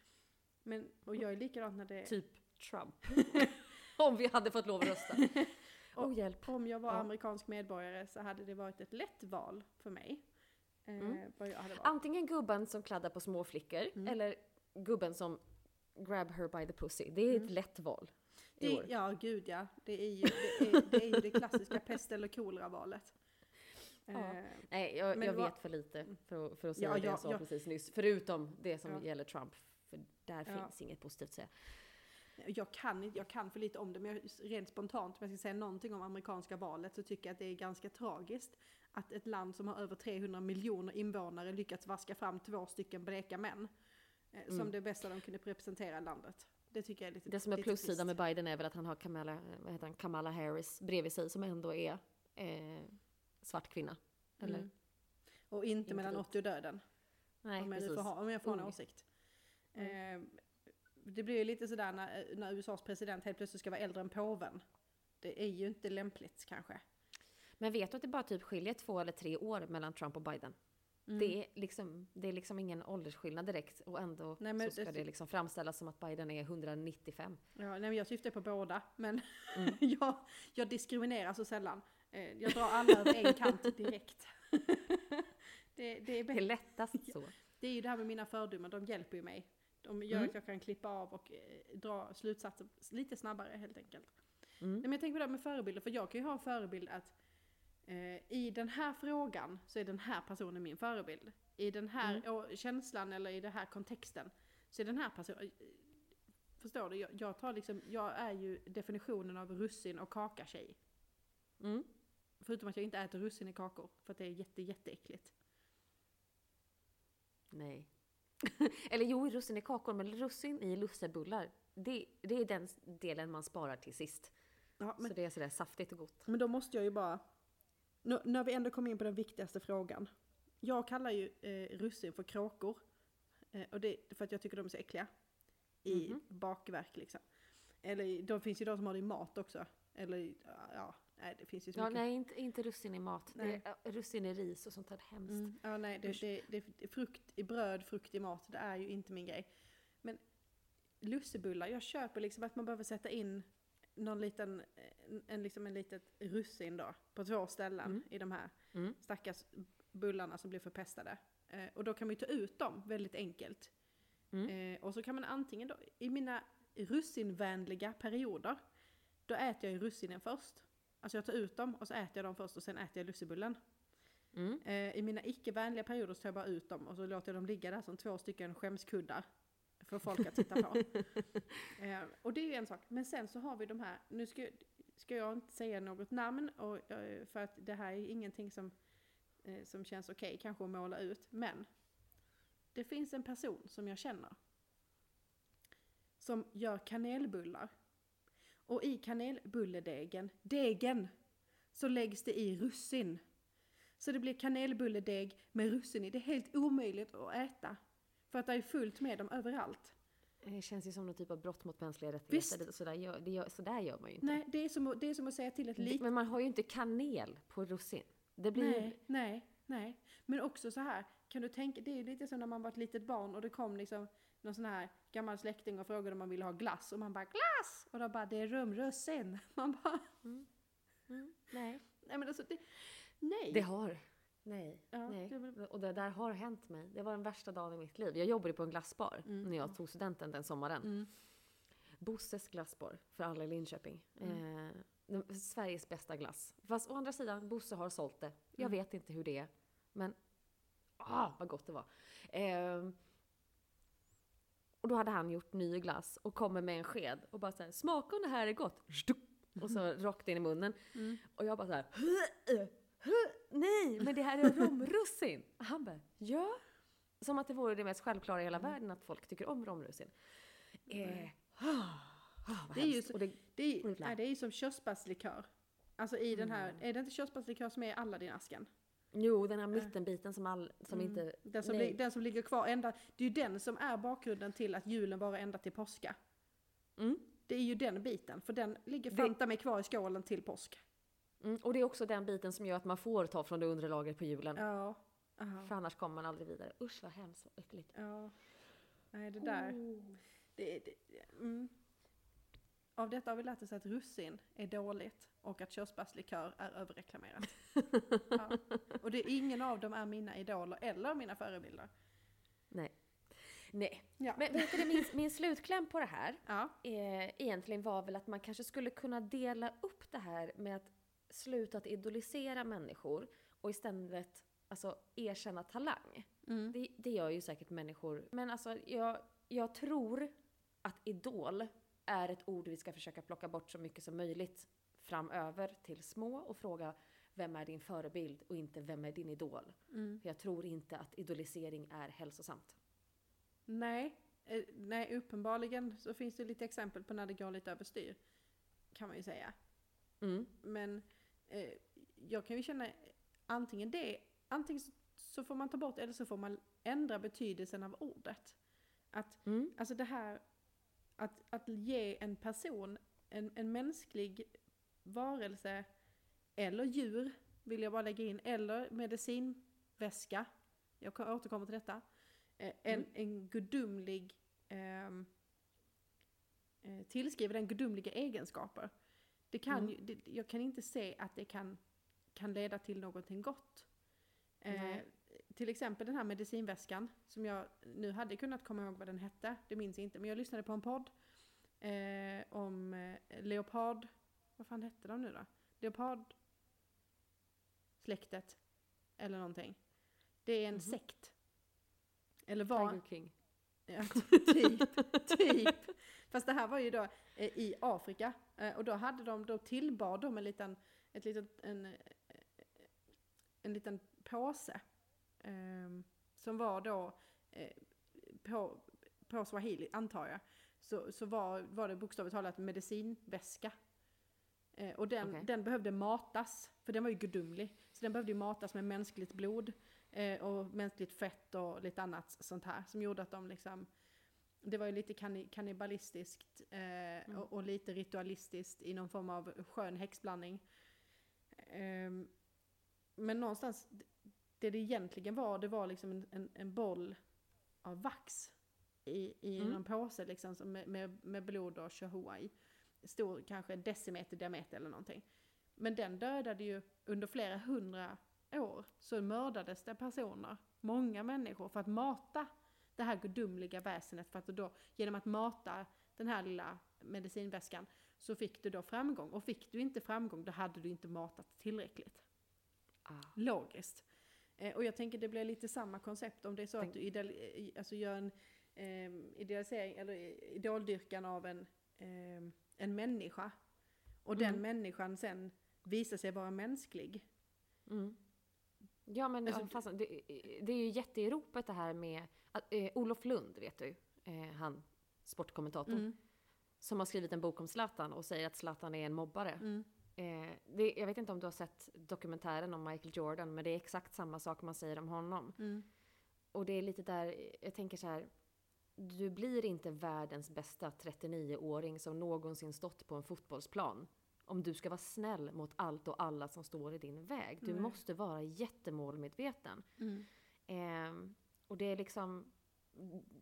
men, och jag är likadant när det Typ Trump. Om vi hade fått lov att rösta. Åh hjälp. Om jag var Ja. amerikansk medborgare så hade det varit ett lätt val för mig. Eh, Mm. vad jag hade valt. Antingen gubben som kladdar på små flickor Mm. eller gubben som grab her by the pussy. Det är ett Mm. lätt val. Det, år. ja, gud ja. Det är ju det, är, det, är det klassiska pest eller kolera-valet. Ja. Eh, Nej, jag, jag vet för lite för, att- för att säga Ja, det ja, jag sa ja. precis nyss. Förutom det som Ja. gäller Trump. För där Ja. finns inget positivt att säga. Jag kan, jag kan för lite om det, men jag, rent spontant, om jag ska säga någonting om amerikanska valet, så tycker jag att det är ganska tragiskt att ett land som har över 300 miljoner invånare lyckats vaska fram två stycken bleka män. Eh, som Mm. det bästa de kunde representera landet. Det tycker jag är lite Det som är plussidan med Biden är väl att han har Kamala, vad heter han, Kamala Harris bredvid sig som ändå är eh, svart kvinna. Eller? Mm. Och inte, Inte mellan vit. 80 och döden. Nej, om, jag precis. får ha, om jag får en Ung. åsikt. Eh, det blir ju lite sådär när, när USAs president helt plötsligt ska vara äldre än påven. Det är ju inte lämpligt kanske. Men vet du att det bara typ skiljer två eller tre år mellan Trump och Biden? Mm. Det, är liksom, det är liksom ingen åldersskillnad direkt och ändå Nej, så ska det- det liksom framställas som att Biden är 195. Ja, nej, men jag syftar på båda, men Mm. jag, jag diskriminerar så sällan. Eh, jag drar alla över en kant direkt. det, det, är Det är lättast så. det är ju det här med mina fördomar, de hjälper ju mig. De gör Mm. att jag kan klippa av och eh, dra slutsatser lite snabbare helt enkelt. Mm. Nej, men jag tänker på det här med förebilder, för jag kan ju ha en förebild att eh, i den här frågan så är den här personen min förebild. I den här Mm. känslan eller i den här kontexten så är den här personen... Förstår du? Jag, jag, tar liksom, jag är ju definitionen av russin och kaka-tjej. Mm. Förutom att jag inte äter russin i kakor, för att det är jätte, jätteäckligt. Nej. Eller jo, russin i kakor, men russin i lussebullar. Det, det är den delen man sparar till sist. Ja, men, Så det är sådär saftigt och gott. men då måste jag ju bara... Nu, när vi ändå kom in på den viktigaste frågan. Jag kallar ju eh, russin för kråkor. Eh, och det för att jag tycker de är så äckliga. I Mhm. bakverk liksom. Eller de finns ju de som har det i mat också. Eller ja, nej det finns ju så Ja, mycket. nej, inte, inte russin i mat. Det Nej. är, äh, russin i ris och sånt där hemskt. Mm. Ja, nej, det, det, det, det, frukt i bröd, frukt i mat, det är ju inte min grej. Men lussebullar, jag köper liksom att man behöver sätta in någon liten, en, en, liksom en litet russin då, på två ställen Mm. i de här Mm. stackars bullarna som blir förpestade. Eh, och då kan man ju ta ut dem väldigt enkelt. Mm. Eh, och så kan man antingen då, i mina russinvänliga perioder, då äter jag ju russinen först. Alltså jag tar ut dem och så äter jag dem först och sen äter jag lussebullen. Mm. Eh, I mina icke-vänliga perioder så tar jag bara ut dem och så låter jag dem ligga där som två stycken skämskuddar. För folk att titta på. eh, och det är ju en sak. Men sen så har vi de här, nu ska, ska jag inte säga något namn och, eh, för att det här är ingenting som, eh, som känns okej kanske att måla ut. Men det finns en person som jag känner som gör kanelbullar. Och i kanelbulledegen, degen, så läggs det i russin. Så det blir kanelbulledeg med russin i. Det är helt omöjligt att äta. För att det är fullt med dem överallt. Det känns ju som någon typ av brott mot mänskliga Visst. rättigheter. Sådär gör, det gör, sådär gör man ju inte. Nej, det är som, att- det är som att säga till ett litet... Men man har ju inte kanel på russin. Det blir ju... Nej, nej, nej. Men också så här, kan du tänka, det är ju lite som när man var ett litet barn och det kom liksom någon sån här gammal släkting och frågade om man ville ha glass och man bara glass! Och då bara det är rumrussin. Man bara, Mm, nej. nej men alltså det, nej. Det har. Nej. Ja, nej. det Och det där har hänt mig. Det var den värsta dagen i mitt liv. Jag jobbade på en glassbar Mm. när jag tog studenten den sommaren. Mm. Bosses glassbar för alla i Linköping. Mm. Eh, Sveriges bästa glass. Fast å andra sidan, Bosse har sålt det. Jag Mm. vet inte hur det är. Men, ah, vad gott det var. Eh, och då hade han gjort ny glass och kommer med en sked och bara såhär, smaka om det här är gott. Och så rakt in i munnen. Mm. Och jag bara såhär, "Huh, huh, nej, men det här är romrussin. Och Han bara, ja. Som att det vore det mest självklara i hela Mm. världen att folk tycker om romrussin. Eh, ah, Det är ju hemskt. så- Och det, Det är, Oj, nej, det är ju som körsbärslikör. Alltså i den här, Mm. är det inte körsbärslikör som är i Aladdin-asken? Jo, den här mittenbiten som, all, som Mm. inte... Den som, li, den som ligger kvar ända, det är ju den som är bakgrunden till att julen varar ända till påska. Mm. Det är ju den biten, för den ligger fanta mig kvar i skålen till påsk. Mm. Och det är också den biten som gör att man får ta från det undre lagret på julen. Ja. Aha. För annars kommer man aldrig vidare. Usch vad hemskt, vad äckligt. Ja. Nej, det där. Oh. Det, det, mm. Av detta har vi lärt oss att russin är dåligt och att körsbärslikör är överreklamerat. Ja. Och det, ingen av dem är mina idoler eller mina förebilder. Nej. Nej. Ja. Men vet du, min, min slutkläm på det här ja. eh, egentligen var väl att man kanske skulle kunna dela upp det här med att sluta att idolisera människor och istället alltså, erkänna talang. Mm. Det, det gör ju säkert människor. Men alltså, jag, jag tror att idol är ett ord vi ska försöka plocka bort så mycket som möjligt framöver till små och fråga vem är din förebild och inte vem är din idol. Mm. För jag tror inte att idolisering är hälsosamt. Nej, eh, nej, uppenbarligen så finns det lite exempel på när det går lite överstyr. Kan man ju säga. Mm. Men eh, jag kan ju känna antingen det, antingen så, så får man ta bort eller så får man ändra betydelsen av ordet. Att, Mm. alltså det här, att, att ge en person, en, en mänsklig varelse eller djur, vill jag bara lägga in, eller medicinväska, jag kan återkomma till detta, eh, en, Mm. en gudomlig, ehm, eh, tillskriva den gudomliga egenskaper. Det kan Mm. ju, det, jag kan inte se att det kan, kan leda till någonting gott. Eh, till exempel den här medicinväskan som jag nu hade kunnat komma ihåg vad den hette, det minns jag inte, men jag lyssnade på en podd eh, om eh, leopard, vad fan hette de nu då? Leopard släktet eller någonting. Det är en Mhm. sekt. Eller var, Tiger King. Ja, typ, typ. Fast det här var ju då eh, i Afrika. Eh, och då hade de, då tillbad de en liten, ett litet, en, eh, en liten påse. ehm, som var då eh, på, på swahili, antar jag. Så, så var, var det bokstavligt talat medicinväska. Eh, och den, Okej. den behövde matas, för den var ju gudomlig. Så den behövde ju matas med mänskligt blod eh, och mänskligt fett och lite annat sånt här. Som gjorde att de liksom, det var ju lite kanni, kannibalistiskt eh, och, och lite ritualistiskt i någon form av skön häxblandning. Ehm, men någonstans, det det egentligen var, det var liksom en, en, en boll av vax i, i Mm. någon påse liksom, som med, med, med blod och tjohoa i. Stor, kanske en decimeter diameter eller någonting. Men den dödade ju under flera hundra år så mördades det personer, många människor, för att mata det här gudomliga väsenet. För att då, genom att mata den här lilla medicinväskan så fick du då framgång. Och fick du inte framgång då hade du inte matat tillräckligt. Ah. Logiskt. Eh, och jag tänker det blir lite samma koncept om det är så Tänk- att du ideal, alltså gör en eh, idealisering eller idoldyrkan av en, eh, en människa. Och den Mm. människan sen visar sig vara mänsklig. Mm. Ja men Alltså, fast, det, det är ju jätteropet det här med eh, Olof Lund vet du, eh, han sportkommentatorn, Mm. som har skrivit en bok om Zlatan och säger att Zlatan är en mobbare. Mm. Eh, det, jag vet inte om du har sett dokumentären om Michael Jordan, men det är exakt samma sak man säger om honom. Mm. Och det är lite där, jag tänker så här, du blir inte världens bästa 39-åring som någonsin stått på en fotbollsplan. Om du ska vara snäll mot allt och alla som står i din väg. Du Nej. måste vara jättemålmedveten. Mm. Ehm, och det är liksom,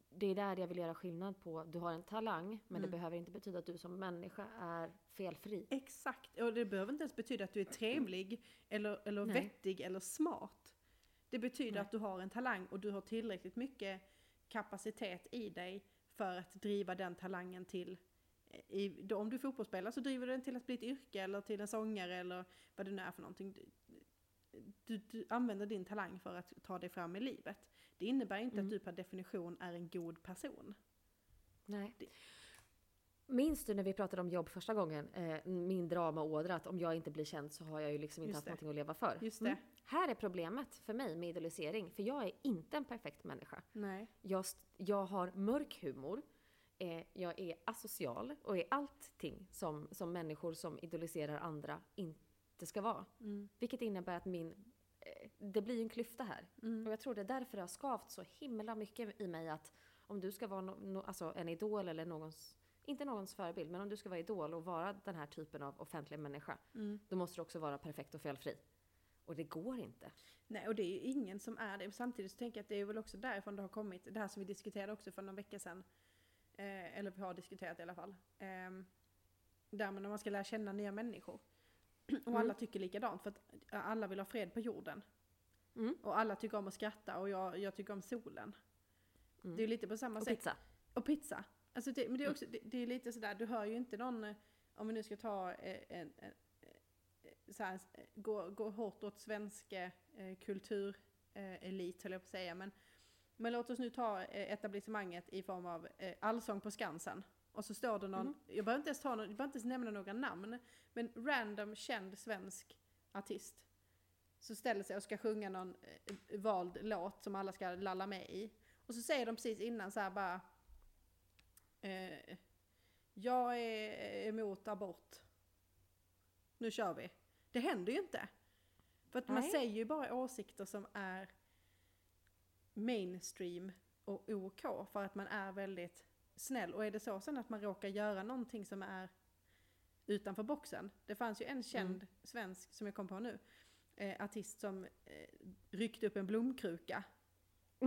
det är där jag vill göra skillnad på, du har en talang, men det Mm. behöver inte betyda att du som människa är felfri. Exakt, och det behöver inte ens betyda att du är trevlig eller, eller Nej. vettig eller smart. Det betyder Nej. att du har en talang och du har tillräckligt mycket kapacitet i dig för att driva den talangen till eh, i, om du är fotbollsspelare så driver du den till att bli ett yrke eller till en sångare eller vad det nu är för någonting. Du, du, använder din talang för att ta dig fram i livet. Det innebär inte Mm. att du per definition är en god person. Nej. Det- Minns du när vi pratade om jobb första gången, eh, min dramaådra, att om jag inte blir känd så har jag ju liksom inte Just haft det. någonting att leva för. Just det. Här är problemet för mig med idolisering, för jag är inte en perfekt människa. Nej. Jag, jag har mörk humor, eh, jag är asocial och är allting som, som människor som idoliserar andra inte ska vara. Mm. Vilket innebär att min eh, det blir en klyfta här. Mm. Och jag tror det är därför det har skavt så himla mycket i mig att om du ska vara no, no, alltså en idol eller någons, inte någons förebild, men om du ska vara idol och vara den här typen av offentlig människa, Mm. då måste du också vara perfekt och felfri. Och det går inte. Nej, och det är ju ingen som är det. Samtidigt så tänker jag att det är väl också därifrån det har kommit, det här som vi diskuterade också för någon vecka sedan. Eh, eller vi har diskuterat i alla fall. Eh, där man när man ska lära känna nya människor. Och Mm. alla tycker likadant för att alla vill ha fred på jorden. Mm. Och alla tycker om att skratta och jag, jag tycker om solen. Mm. Det är lite på samma Och sätt. pizza. Och pizza. Alltså det, men det är Mm. också, det, det är lite sådär, du hör ju inte någon, eh, om vi nu ska ta eh, en, en, eh, så här, gå, gå hårt åt svensk eh, kulturelit höll jag på att säga, men, men låt oss nu ta eh, etablissemanget i form av eh, Allsång på Skansen. Och så står det någon, Mhm. jag behöver inte ens ta någon, jag behöver inte ens nämna några namn, men random känd svensk artist. Så ställer sig och ska sjunga någon eh, vald låt som alla ska lalla med i. Och så säger de precis innan så här bara eh, Jag är emot abort. Nu kör vi. Det händer ju inte. För att man Nej. säger ju bara åsikter som är mainstream och OK för att man är väldigt snäll. Och är det så sen att man råkar göra någonting som är utanför boxen. Det fanns ju en känd Mm. svensk, som jag kom på nu, eh, artist som eh, ryckte upp en blomkruka.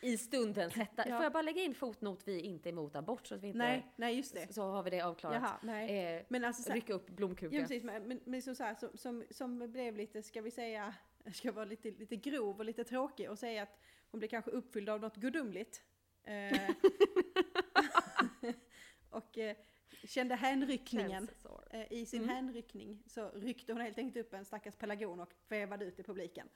I stundens hetta. Ja. Får jag bara lägga in fotnot, vi är inte emot abort så att vi inte... Nej, nej just det. Så har vi det avklarat. Jaha, nej. Eh, Men alltså rycka upp blomkruka. Ja precis, men, men, men så, så här, som, som, som blev lite, ska vi säga, jag ska vara lite, lite grov och lite tråkig och säga att hon blev kanske uppfylld av något gudomligt. Eh, och eh, kände hänryckningen. Eh, I sin Mm. hänryckning så ryckte hon helt enkelt upp en stackars pelargon och vevade ut i publiken.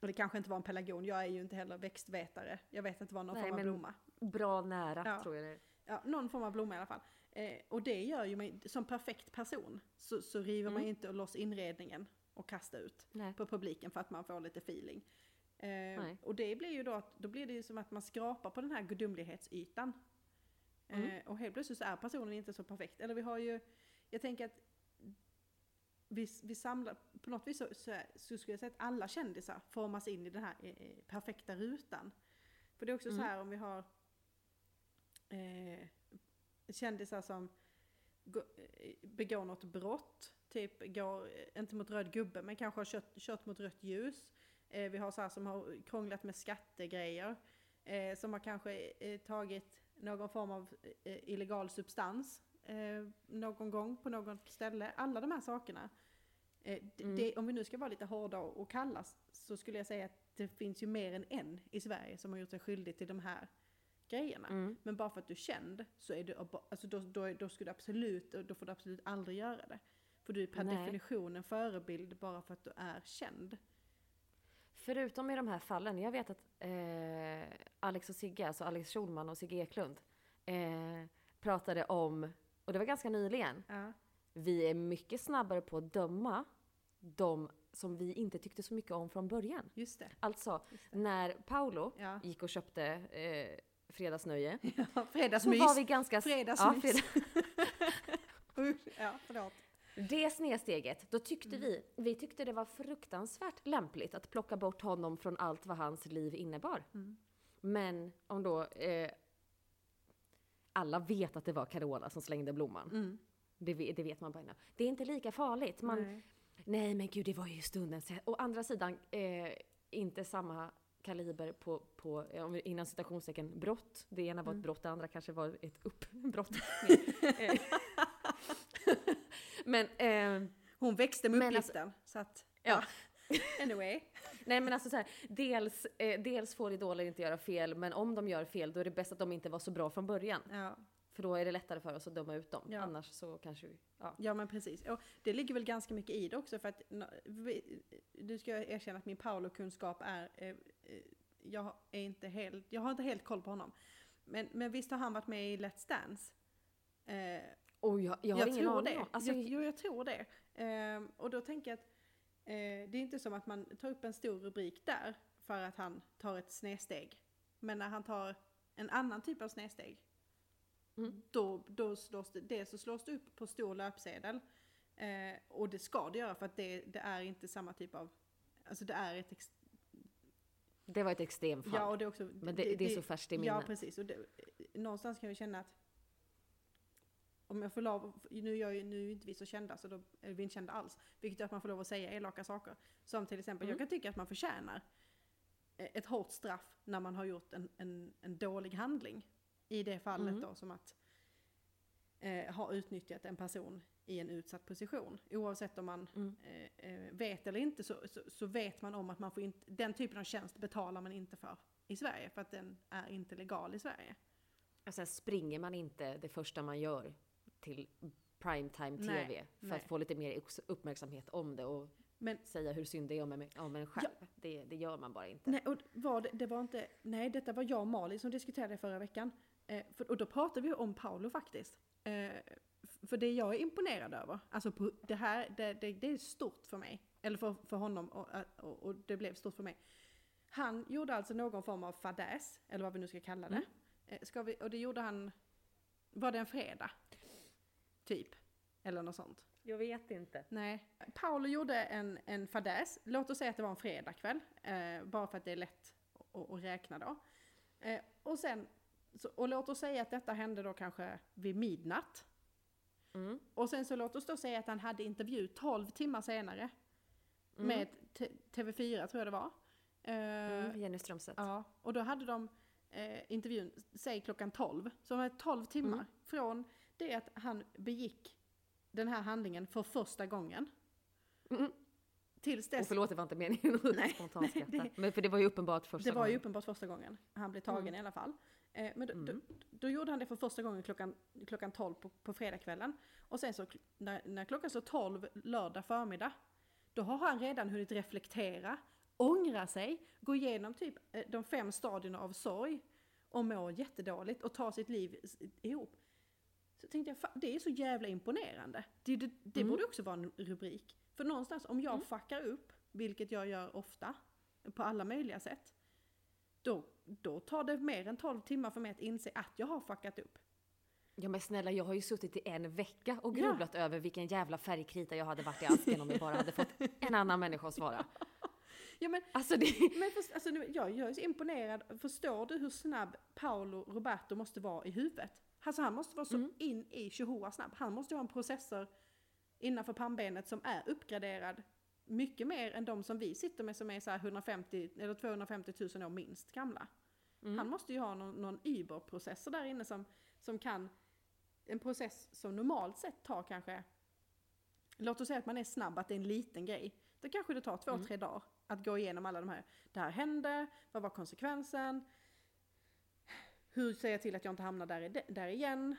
Och det kanske inte var en pelargon, jag är ju inte heller växtvetare. Jag vet att det var någon Nej, form av blomma. Bra nära Ja. tror jag det är. Ja, någon form av blomma i alla fall. Eh, och det gör ju mig, som perfekt person, så, så river man Mm. ju inte loss inredningen och kastar ut Nej. på publiken för att man får lite feeling. Eh, och det blir ju då då blir det ju som att man skrapar på den här gudomlighetsytan. Mm. Eh, och helt plötsligt så är personen inte så perfekt. Eller vi har ju, jag tänker att vi, vi samlar, på något vis så, så, så skulle jag säga att alla kändisar formas in i den här eh, perfekta rutan. För det är också så Mm. här om vi har eh, kändisar som eh, begår något brott, typ går, eh, inte mot röd gubbe, men kanske har kört, kört mot rött ljus. Eh, vi har så här som har krånglat med skattegrejer, eh, som har kanske eh, tagit någon form av eh, illegal substans eh, någon gång på något ställe. Alla de här sakerna. Mm. det, om vi nu ska vara lite hårda och, kalla så skulle jag säga att det finns ju mer än en i Sverige som har gjort sig skyldig till de här grejerna. Mm. Men bara för att du är känd så är du, alltså då, då, då ska du absolut, då får du absolut aldrig göra det. För du är per Nej. definition en förebild bara för att du är känd. Förutom i de här fallen, jag vet att eh, Alex och Sigge, alltså Alex Schulman och Sigge Eklund, eh, pratade om, och det var ganska nyligen, Ja. vi är mycket snabbare på att döma de som vi inte tyckte så mycket om från början. Just det. Alltså, Just det. när Paolo Ja. gick och köpte eh, fredagsnöje, ja så fredagsmys. var vi ganska... Fredagsmys. Ja, fredag- ja, förlåt. Det snedsteget, då tyckte Mm. vi, vi tyckte det var fruktansvärt lämpligt att plocka bort honom från allt vad hans liv innebar. Mm. Men om då eh, alla vet att det var Carola som slängde blomman. Mm. Det, vet- det vet man bara innan. Det är inte lika farligt. Man, nej. Nej. men gud, det var ju stundens... Å andra sidan, eh, inte samma kaliber på, på eh, innan citationstecken, brott. Det ena var ett Mm. brott, det andra kanske var ett uppbrott. Men, eh, Hon växte med Men alltså- uppgiften. så att, ja. Anyway. Nej men alltså så här, dels, eh, dels får idoler inte göra fel, men om de gör fel då är det bäst att de inte var så bra från början. Ja. För då är det lättare för oss att döma ut dem. Ja. Annars så kanske vi, ja. Ja men precis. Och det ligger väl ganska mycket i det också för att du ska erkänna att min Paolo-kunskap är, eh, eh, jag är inte helt, jag har inte helt koll på honom. Men, men visst har han varit med i Let's Dance? Eh, Och jag, jag har ingen tror aning det. Alltså, jag, jo, jag tror det. Ehm, och då tänker jag att eh, det är inte som att man tar upp en stor rubrik där för att han tar ett snedsteg. Men när han tar en annan typ av snedsteg, Mm. då, då slås det, det så slås det upp på stor löpsedel. Eh, och det ska det göra för att det, det är inte samma typ av, alltså det är ett ex, Det var ett extremfall. Ja, och det också... Men det, det, är så färskt i Ja, minnet. precis. Och det, någonstans kan jag känna att om jag får lov, nu är, jag, ju- nu är ju inte vi så kända, så då är vi inte kända alls. Vilket gör att man får lov att säga elaka saker. Som till exempel, Mm. jag kan tycka att man förtjänar eh, ett hårt straff när man har gjort en, en, en dålig handling. I det fallet Mm. då som att eh, ha utnyttjat en person i en utsatt position. Oavsett om man Mm. eh, eh, vet eller inte så, så, så vet man om att man får inte, den typen av tjänst betalar man inte för i Sverige för att den är inte legal i Sverige. Sen springer man inte det första man gör till primetime Nej, TV för nej. att få lite mer uppmärksamhet om det och Men säga hur synd det är om en, om en själv. Det, det gör man bara inte. nej, och var det, det var inte, nej detta var jag och Mali som diskuterade det förra veckan. Eh, för, och då pratade vi om Paolo faktiskt. Eh, för det jag är imponerad över, alltså på det här, det, det, det är stort för mig. Eller för, för honom och, och, och det blev stort för mig. Han gjorde alltså någon form av fadäs, eller vad vi nu ska kalla det. Mm. Eh, Ska vi, och det gjorde han, var det en fredag? Typ. Eller något sånt. Jag vet inte. Nej. Paolo gjorde en, en fadäs, låt oss säga att det var en fredagkväll, eh, bara för att det är lätt att, att räkna då. Eh, och sen, så, och låt oss säga att detta hände då kanske vid midnatt. Mm. Och sen så låt oss då säga att han hade intervju 12 timmar senare. Mm. Med T- TV4 tror jag det var. Eh, Mm, Jenny Strömstedt. Ja, och då hade de eh, intervjun, säg klockan 12. Så de hade 12 timmar Mm. från det att han begick den här handlingen för första gången. Mm. Tills Och dess, förlåt, det var inte meningen att spontanskratta. Men för det var ju uppenbart första det var ju gången. uppenbart första gången han blev tagen Mm. i alla fall. Eh, men då, då, Mm. då gjorde han det för första gången klockan, klockan 12 på, på fredagskvällen. Och sen så när, när klockan så 12 lördag förmiddag, då har han redan hunnit reflektera, ångra sig, gå igenom typ eh, de fem stadierna av sorg och må jättedåligt och ta sitt liv ihop. Så tänkte jag, "Fan, det är så jävla imponerande. Det, det, det Mm. borde också vara en rubrik. För någonstans, om jag Mm. fuckar upp, vilket jag gör ofta, på alla möjliga sätt, då, då tar det mer än 12 timmar för mig att inse att jag har fuckat upp. Ja men snälla, jag har ju suttit i en vecka och Ja. grubblat över vilken jävla färgkrita jag hade varit i asken om jag bara hade fått en annan människa att svara. Ja, men, Alltså det... men först, alltså, jag är så imponerad. Förstår du hur snabb Paolo Roberto måste vara i huvudet? Alltså han måste vara så Mm. in i Chihuahua snabb. Han måste ha en processor innanför pannbenet som är uppgraderad mycket mer än de som vi sitter med som är så här 150 eller 250 000 år minst gamla. Mm. Han måste ju ha någon, någon Uber-processor där inne som, som kan, en process som normalt sett tar kanske, låt oss säga att man är snabb, att det är en liten grej. Då kanske det tar två, Mm. tre dagar att gå igenom alla de här, det här hände, vad var konsekvensen, hur ser jag till att jag inte hamnar där, där igen,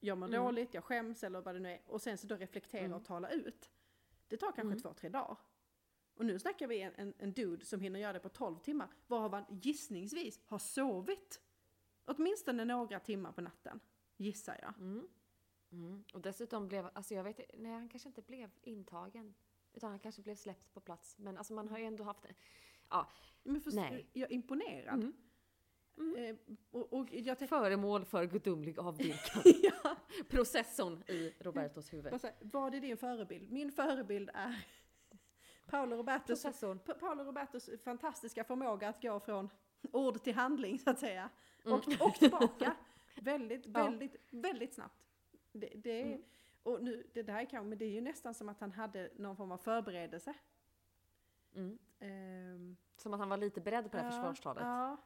jag mår Mm. dåligt, jag skäms eller vad det nu är. Och sen så då reflektera Mm. och tala ut. Det tar kanske Mm. två, tre dagar. Och nu snackar vi en, en, en dude som hinner göra det på 12 timmar, varav han gissningsvis har sovit åtminstone några timmar på natten. Gissar jag. Mm. Mm. Och dessutom blev, alltså jag vet nej han kanske inte blev intagen. Utan han kanske blev släppt på plats. Men alltså man har ju ändå haft, Men först, Nej. jag är imponerad. Mm. Mm. Eh, och, och föremål för gudomlig avdyrkan. ja, Processorn i Robertos huvud. här, vad är din förebild? Min förebild är Paolo Robertos, Paolo Robertos fantastiska förmåga att gå från ord till handling så att säga. Och, Mm. och tillbaka. väldigt, Ja. väldigt, väldigt snabbt. Det, det, är, Mm. och nu, det där kan, men det är ju nästan som att han hade någon form av förberedelse. Mm. Ehm, Som att han var lite beredd på det här ja, försvarstalet. Ja.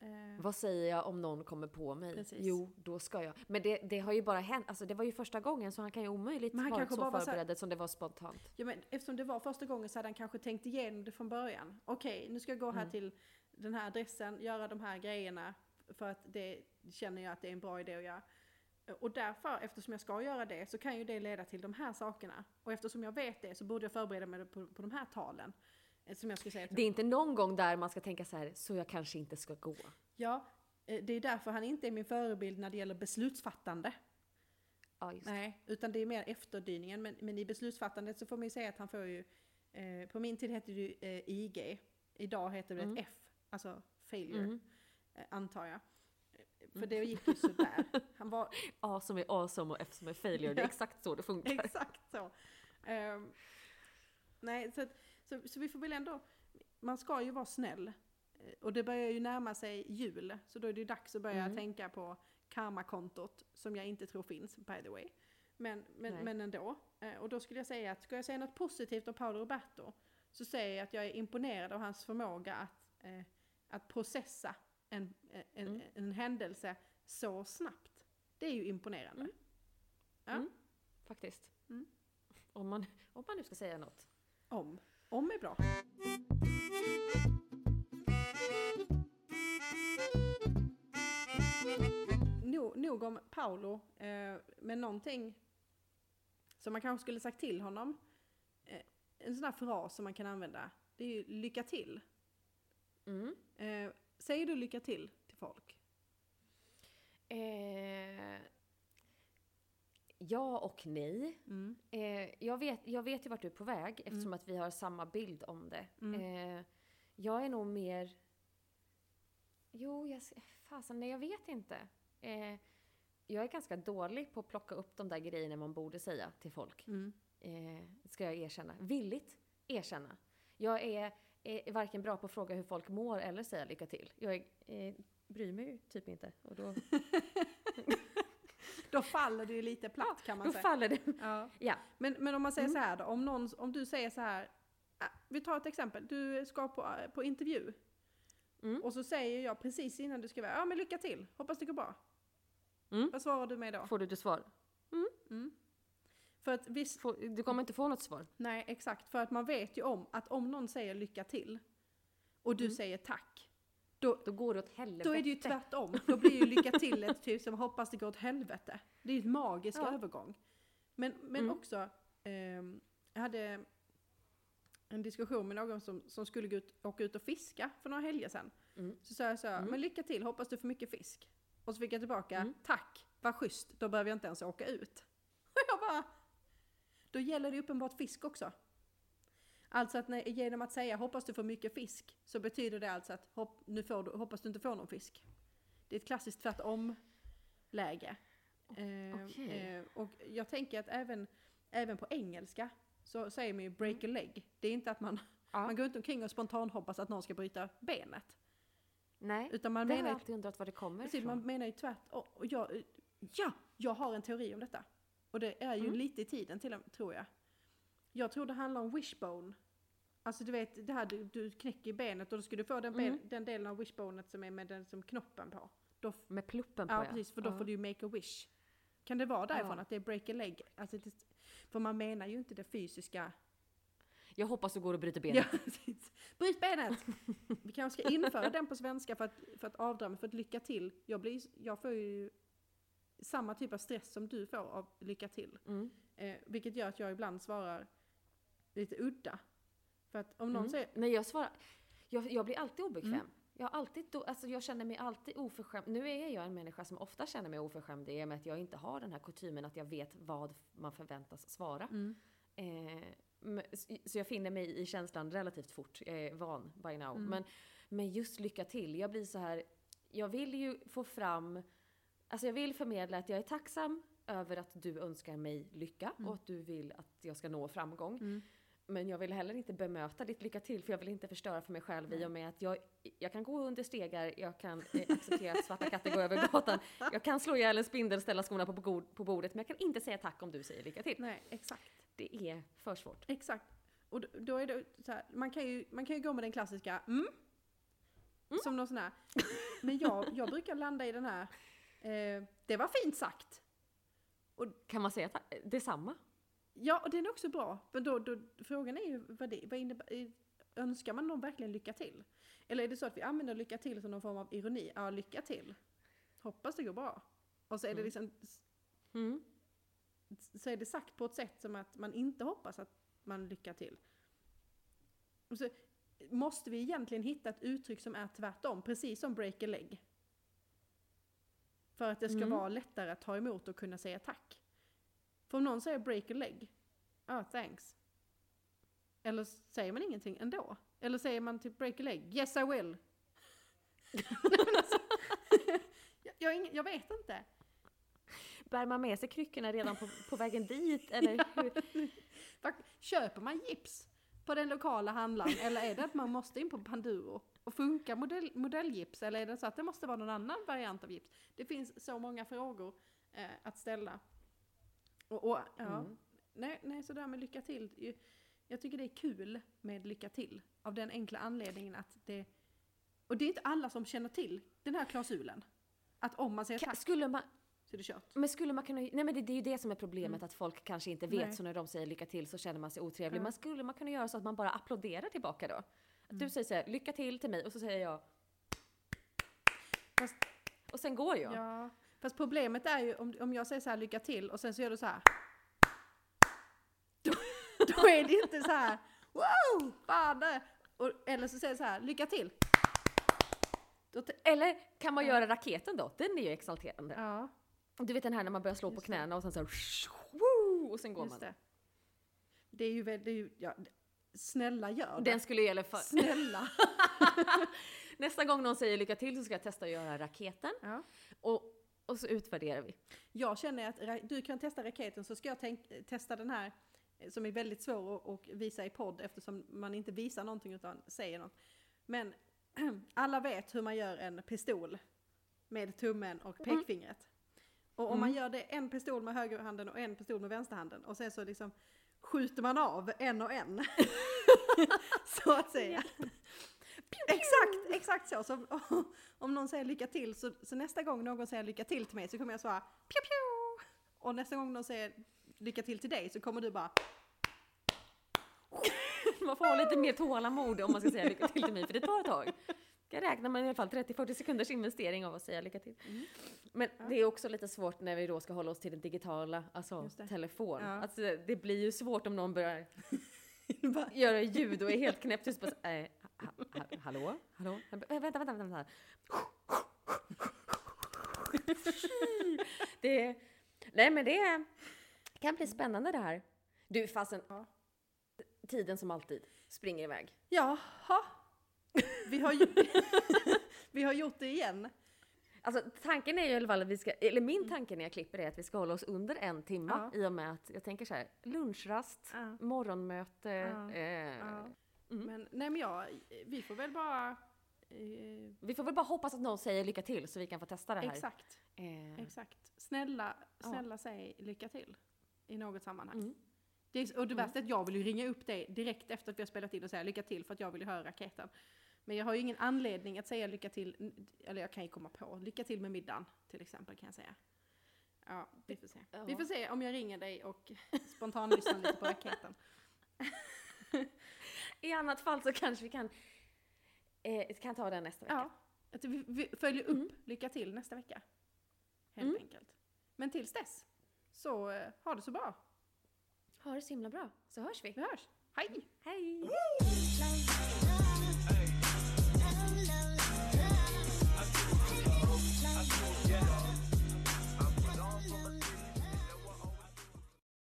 Ehm, Vad säger jag om någon kommer på mig? Precis. Jo, då ska jag. Men det, det har ju bara hänt, alltså det var ju första gången så han kan ju omöjligt Men han varit kanske så bara så här- förberedd som det var spontant. Ja, men eftersom det var första gången så hade han kanske tänkt igenom det från början. Okej, nu ska jag gå här Mm. till den här adressen, göra de här grejerna för att det känner jag att det är en bra idé att göra. Och därför, eftersom jag ska göra det, så kan ju det leda till de här sakerna. Och eftersom jag vet det så borde jag förbereda mig på, på de här talen. Eh, Som jag ska säga till Det är inte någon gång där man ska tänka så här, så jag kanske inte ska gå. Ja, eh, det är därför han inte är min förebild när det gäller beslutsfattande. Ja. Nej, utan det är mer efterdyningen. Men, men i beslutsfattandet så får man ju säga att han får ju, eh, på min tid hette det ju eh, IG, idag heter det Mm. ett F, alltså failure, Mm. eh, antar jag. Eh, För det gick ju sådär. Han var A som är awesome och F som är failure, det är exakt så det funkar. exakt så. Ehm, nej, så, att, så, så vi får väl ändå, man ska ju vara snäll. Eh, Och det börjar ju närma sig jul, så då är det ju dags att börja Mm. tänka på karmakontot, som jag inte tror finns, by the way. Men, men, Nej. men ändå. Eh, Och då skulle jag säga att, ska jag säga något positivt om Paolo Roberto, så säger jag att jag är imponerad av hans förmåga att, eh, att processa en, eh, en, Mm. en händelse så snabbt. Det är ju imponerande. Mm. Ja. Mm. Faktiskt. Mm. Om, man, om man nu ska säga något. Om. Om är bra. Nog, nog om Paolo, eh, men någonting som man kanske skulle sagt till honom. Eh, en sån här fras som man kan använda, det är ju lycka till. Mm. Eh, säger du lycka till till folk? Eh, ja och nej. Mm. Eh, jag, vet, jag vet ju vart du är på väg eftersom att vi har samma bild om det. Mm. Eh, jag är nog mer... Jo, jag... Fasen, nej jag vet inte. Eh, jag är ganska dålig på att plocka upp de där grejerna man borde säga till folk. Mm. Eh, ska jag erkänna. Villigt erkänna. Jag är, är varken bra på att fråga hur folk mår eller säga lycka till. Jag är, eh, bryr mig ju typ inte. Och då, Då faller det ju lite platt kan man då säga. faller det. Ja. Ja. Men, men om man säger Mm. så här då, om, någon, om du säger så här, ah, vi tar ett exempel, du ska på, på intervju. Mm. Och så säger jag precis innan du ska vara, ja men lycka till, hoppas det går bra. Mm. Vad svarar du mig då? Får du det svar? Mm. För att visst, du kommer inte få något svar. nej exakt, för att man vet ju om att om någon säger lycka till och du Mm. säger tack, då, Då går det åt helvete. då är det ju tvärtom. Då blir ju lycka till ett typ som hoppas det går åt helvete. Det är ju en magisk Ja. övergång. Men, men Mm. också, ehm, jag hade en diskussion med någon som, som skulle gå ut, åka ut och fiska för några helger sedan. Mm. Så sa jag så här, Mm. men lycka till, hoppas du får mycket fisk. Och så fick jag tillbaka, Mm. tack, vad schysst, då behöver jag inte ens åka ut. Och jag bara, då gäller det uppenbart fisk också. Alltså att när, genom att säga hoppas du får mycket fisk så betyder det alltså att hopp, nu får du, hoppas du inte får någon fisk. Det är ett klassiskt tvärtom-läge. Eh, Okej. eh, och jag tänker att även, även på engelska så säger man ju break a leg. Det är inte att man, Ja. man går inte omkring och spontant hoppas att någon ska bryta benet. Nej, Utan man det har menar jag ju, alltid undrat var det kommer precis, ifrån. man menar ju tvärtom. Och jag, ja, jag har en teori om detta. Och det är ju Mm. lite i tiden till tror jag. Jag tror det handlar om wishbone. Alltså du vet, det här du, du knäcker benet och då ska du få den, Mm. den delen av wishbonet som är med den som knoppen på. Då, Med pluppen på ja, ja. precis, för då Ja. får du ju make a wish. Kan det vara därifrån Ja. att det är break a leg? Alltså det, för man menar ju inte det fysiska. Jag hoppas du går och bryter benet. Ja, precis. Bryt benet! Vi kanske ska införa den på svenska för att, för att avdra mig, för att lycka till. Jag, blir, jag får ju samma typ av stress som du får av lycka till. Mm. Eh, vilket gör att jag ibland svarar lite udda. För att om någon Mm. säger, Nej, jag svarar... Jag, jag blir alltid obekväm. Mm. Jag, alltid, alltså jag känner mig alltid oförskämd. Nu är jag en människa som ofta känner mig oförskämd i och med att jag inte har den här kutymen att jag vet vad man förväntas svara. mm, Eh, så jag finner mig i känslan relativt fort. Jag är van by now. Mm. Men, men just lycka till. Jag blir så här... Jag vill ju få fram... Alltså jag vill förmedla att jag är tacksam över att du önskar mig lycka Mm. och att du vill att jag ska nå framgång. Mm, Men jag vill heller inte bemöta ditt lycka till för jag vill inte förstöra för mig själv i och med att jag, jag kan gå under stegar, jag kan eh, acceptera att svarta katter går över gatan, jag kan slå ihjäl en spindel, ställa skorna på, på bordet, men jag kan inte säga tack om du säger lycka till. nej exakt. Det är för svårt. Exakt. Och då, är det så här, man kan, ju, man kan ju gå med den klassiska mm, som någon sån här. Men jag, jag brukar landa i den här, eh, det var fint sagt. Kan man säga tack? Detsamma? Ja, och den är också bra. Men då, då, frågan är ju vad det vad innebär, önskar man någon verkligen lycka till? Eller är det så att vi använder lycka till som någon form av ironi? Ja, lycka till. Hoppas det går bra. Och så är det Mm. liksom, Mm. så är det sagt på ett sätt som att man inte hoppas att man lycka till. Och så måste vi egentligen hitta ett uttryck som är tvärtom, precis som break a leg. För att det ska Mm. vara lättare att ta emot och kunna säga tack. För om någon säger break a leg, ah, thanks. Eller säger man ingenting ändå? Eller säger man typ break a leg, yes I will. Jag, jag, ingen- jag vet inte. bär man med sig kryckorna redan på, på vägen dit? Eller hur? Köper man gips på den lokala handlaren eller är det att man måste in på Panduro? Och funkar modell, modellgips eller är det så att det måste vara någon annan variant av gips? Det finns så många frågor eh, att ställa. Och, och ja, Mm. nej, nej, så där med lycka till. Jag tycker det är kul med lycka till. Av den enkla anledningen att det... Och det är inte alla som känner till den här klausulen. Att om man säger Ka- tack Skulle man, så är det kört. men skulle man kunna, nej men det, det är ju det som är problemet, att folk kanske inte vet, Mm. Nej. så när de säger lycka till så känner man sig otrevlig. Ja. Men skulle man kunna göra så att man bara applåderar tillbaka då? Att Mm. du säger så här, lycka till till mig och så säger jag Fast, och sen går jag. ja. Fast problemet är ju om, om jag säger så här lycka till och sen så gör du så här. Då, då är det inte så här wow, fan det. Och, eller så säger jag så här lycka till. Då Eller kan man göra raketen då? Den är ju exalterande. ja, Du vet den här när man börjar slå på Just det. knäna och sen så här, woo, och sen går just man. det. Det är ju väldigt, ja, snälla gör det. Den skulle i alla fall... Snälla. Nästa gång någon säger lycka till så ska jag testa att göra raketen Ja. och, och så utvärderar vi. Jag känner att du kan testa raketen så ska jag tänk- testa den här eh, som är väldigt svår att, visa i podd eftersom man inte visar någonting utan säger något. Men alla vet hur man gör en pistol med tummen och Mm. pekfingret. Och om man gör det en pistol med högerhanden och en pistol med vänsterhanden och sen så liksom skjuter man av en och en. så att säga. Exakt, exakt så. så om någon säger lycka till så, så nästa gång någon säger lycka till till mig så kommer jag svara pju pju. Och nästa gång någon säger lycka till till dig så kommer du bara Man får ha lite mer tålamod om man ska säga lycka till till mig, för det tar ett tag. Jag räknar med i alla fall 30-40 sekunders investering av att säga lycka till. Mm. Men det är också lite svårt när vi då ska hålla oss till den digitala, alltså telefon. Ja. Alltså, det blir ju svårt om någon börjar bara, göra ljud och är helt knäppt tyst. Bara, så, eh, ha, ha, hallå? Hallå? Vä- Vänta, vänta, vänta. vänta. Det, nej men det kan bli spännande det här. Du fasen, Ja. tiden som alltid springer iväg. jaha. Vi har, ju, vi har gjort det igen. Alltså tanken är ju i alla fall att vi ska, eller min tanke när jag klipper är att vi ska hålla oss under en timme i och med att jag tänker så här, lunchrast, Ja. morgonmöte, Ja. eh, Ja. Mm. Men nej men ja, vi får väl bara... Eh, Vi får väl bara hoppas att någon säger lycka till så vi kan få testa det här. exakt, Eh, exakt. Snälla, Ja. snälla säg lycka till. I något sammanhang. Mm. Det är, och det värsta är att jag vill ju ringa upp dig direkt efter att vi har spelat in och säga lycka till för att jag vill ju höra raketen. Men jag har ju ingen anledning att säga lycka till, eller jag kan ju komma på, lycka till med middagen till exempel kan jag säga. Ja, vi får se. Ja. Vi får se om jag ringer dig och spontanlyssnar lite på raketen. I annat fall så kanske vi kan, eh, kan ta den nästa vecka. Ja, att vi, vi följer upp lycka till nästa vecka. Helt Mm. enkelt. Men tills dess, så eh, ha det så bra. Ha det så himla bra, så hörs vi. Vi hörs. Hej! Hej! Hey.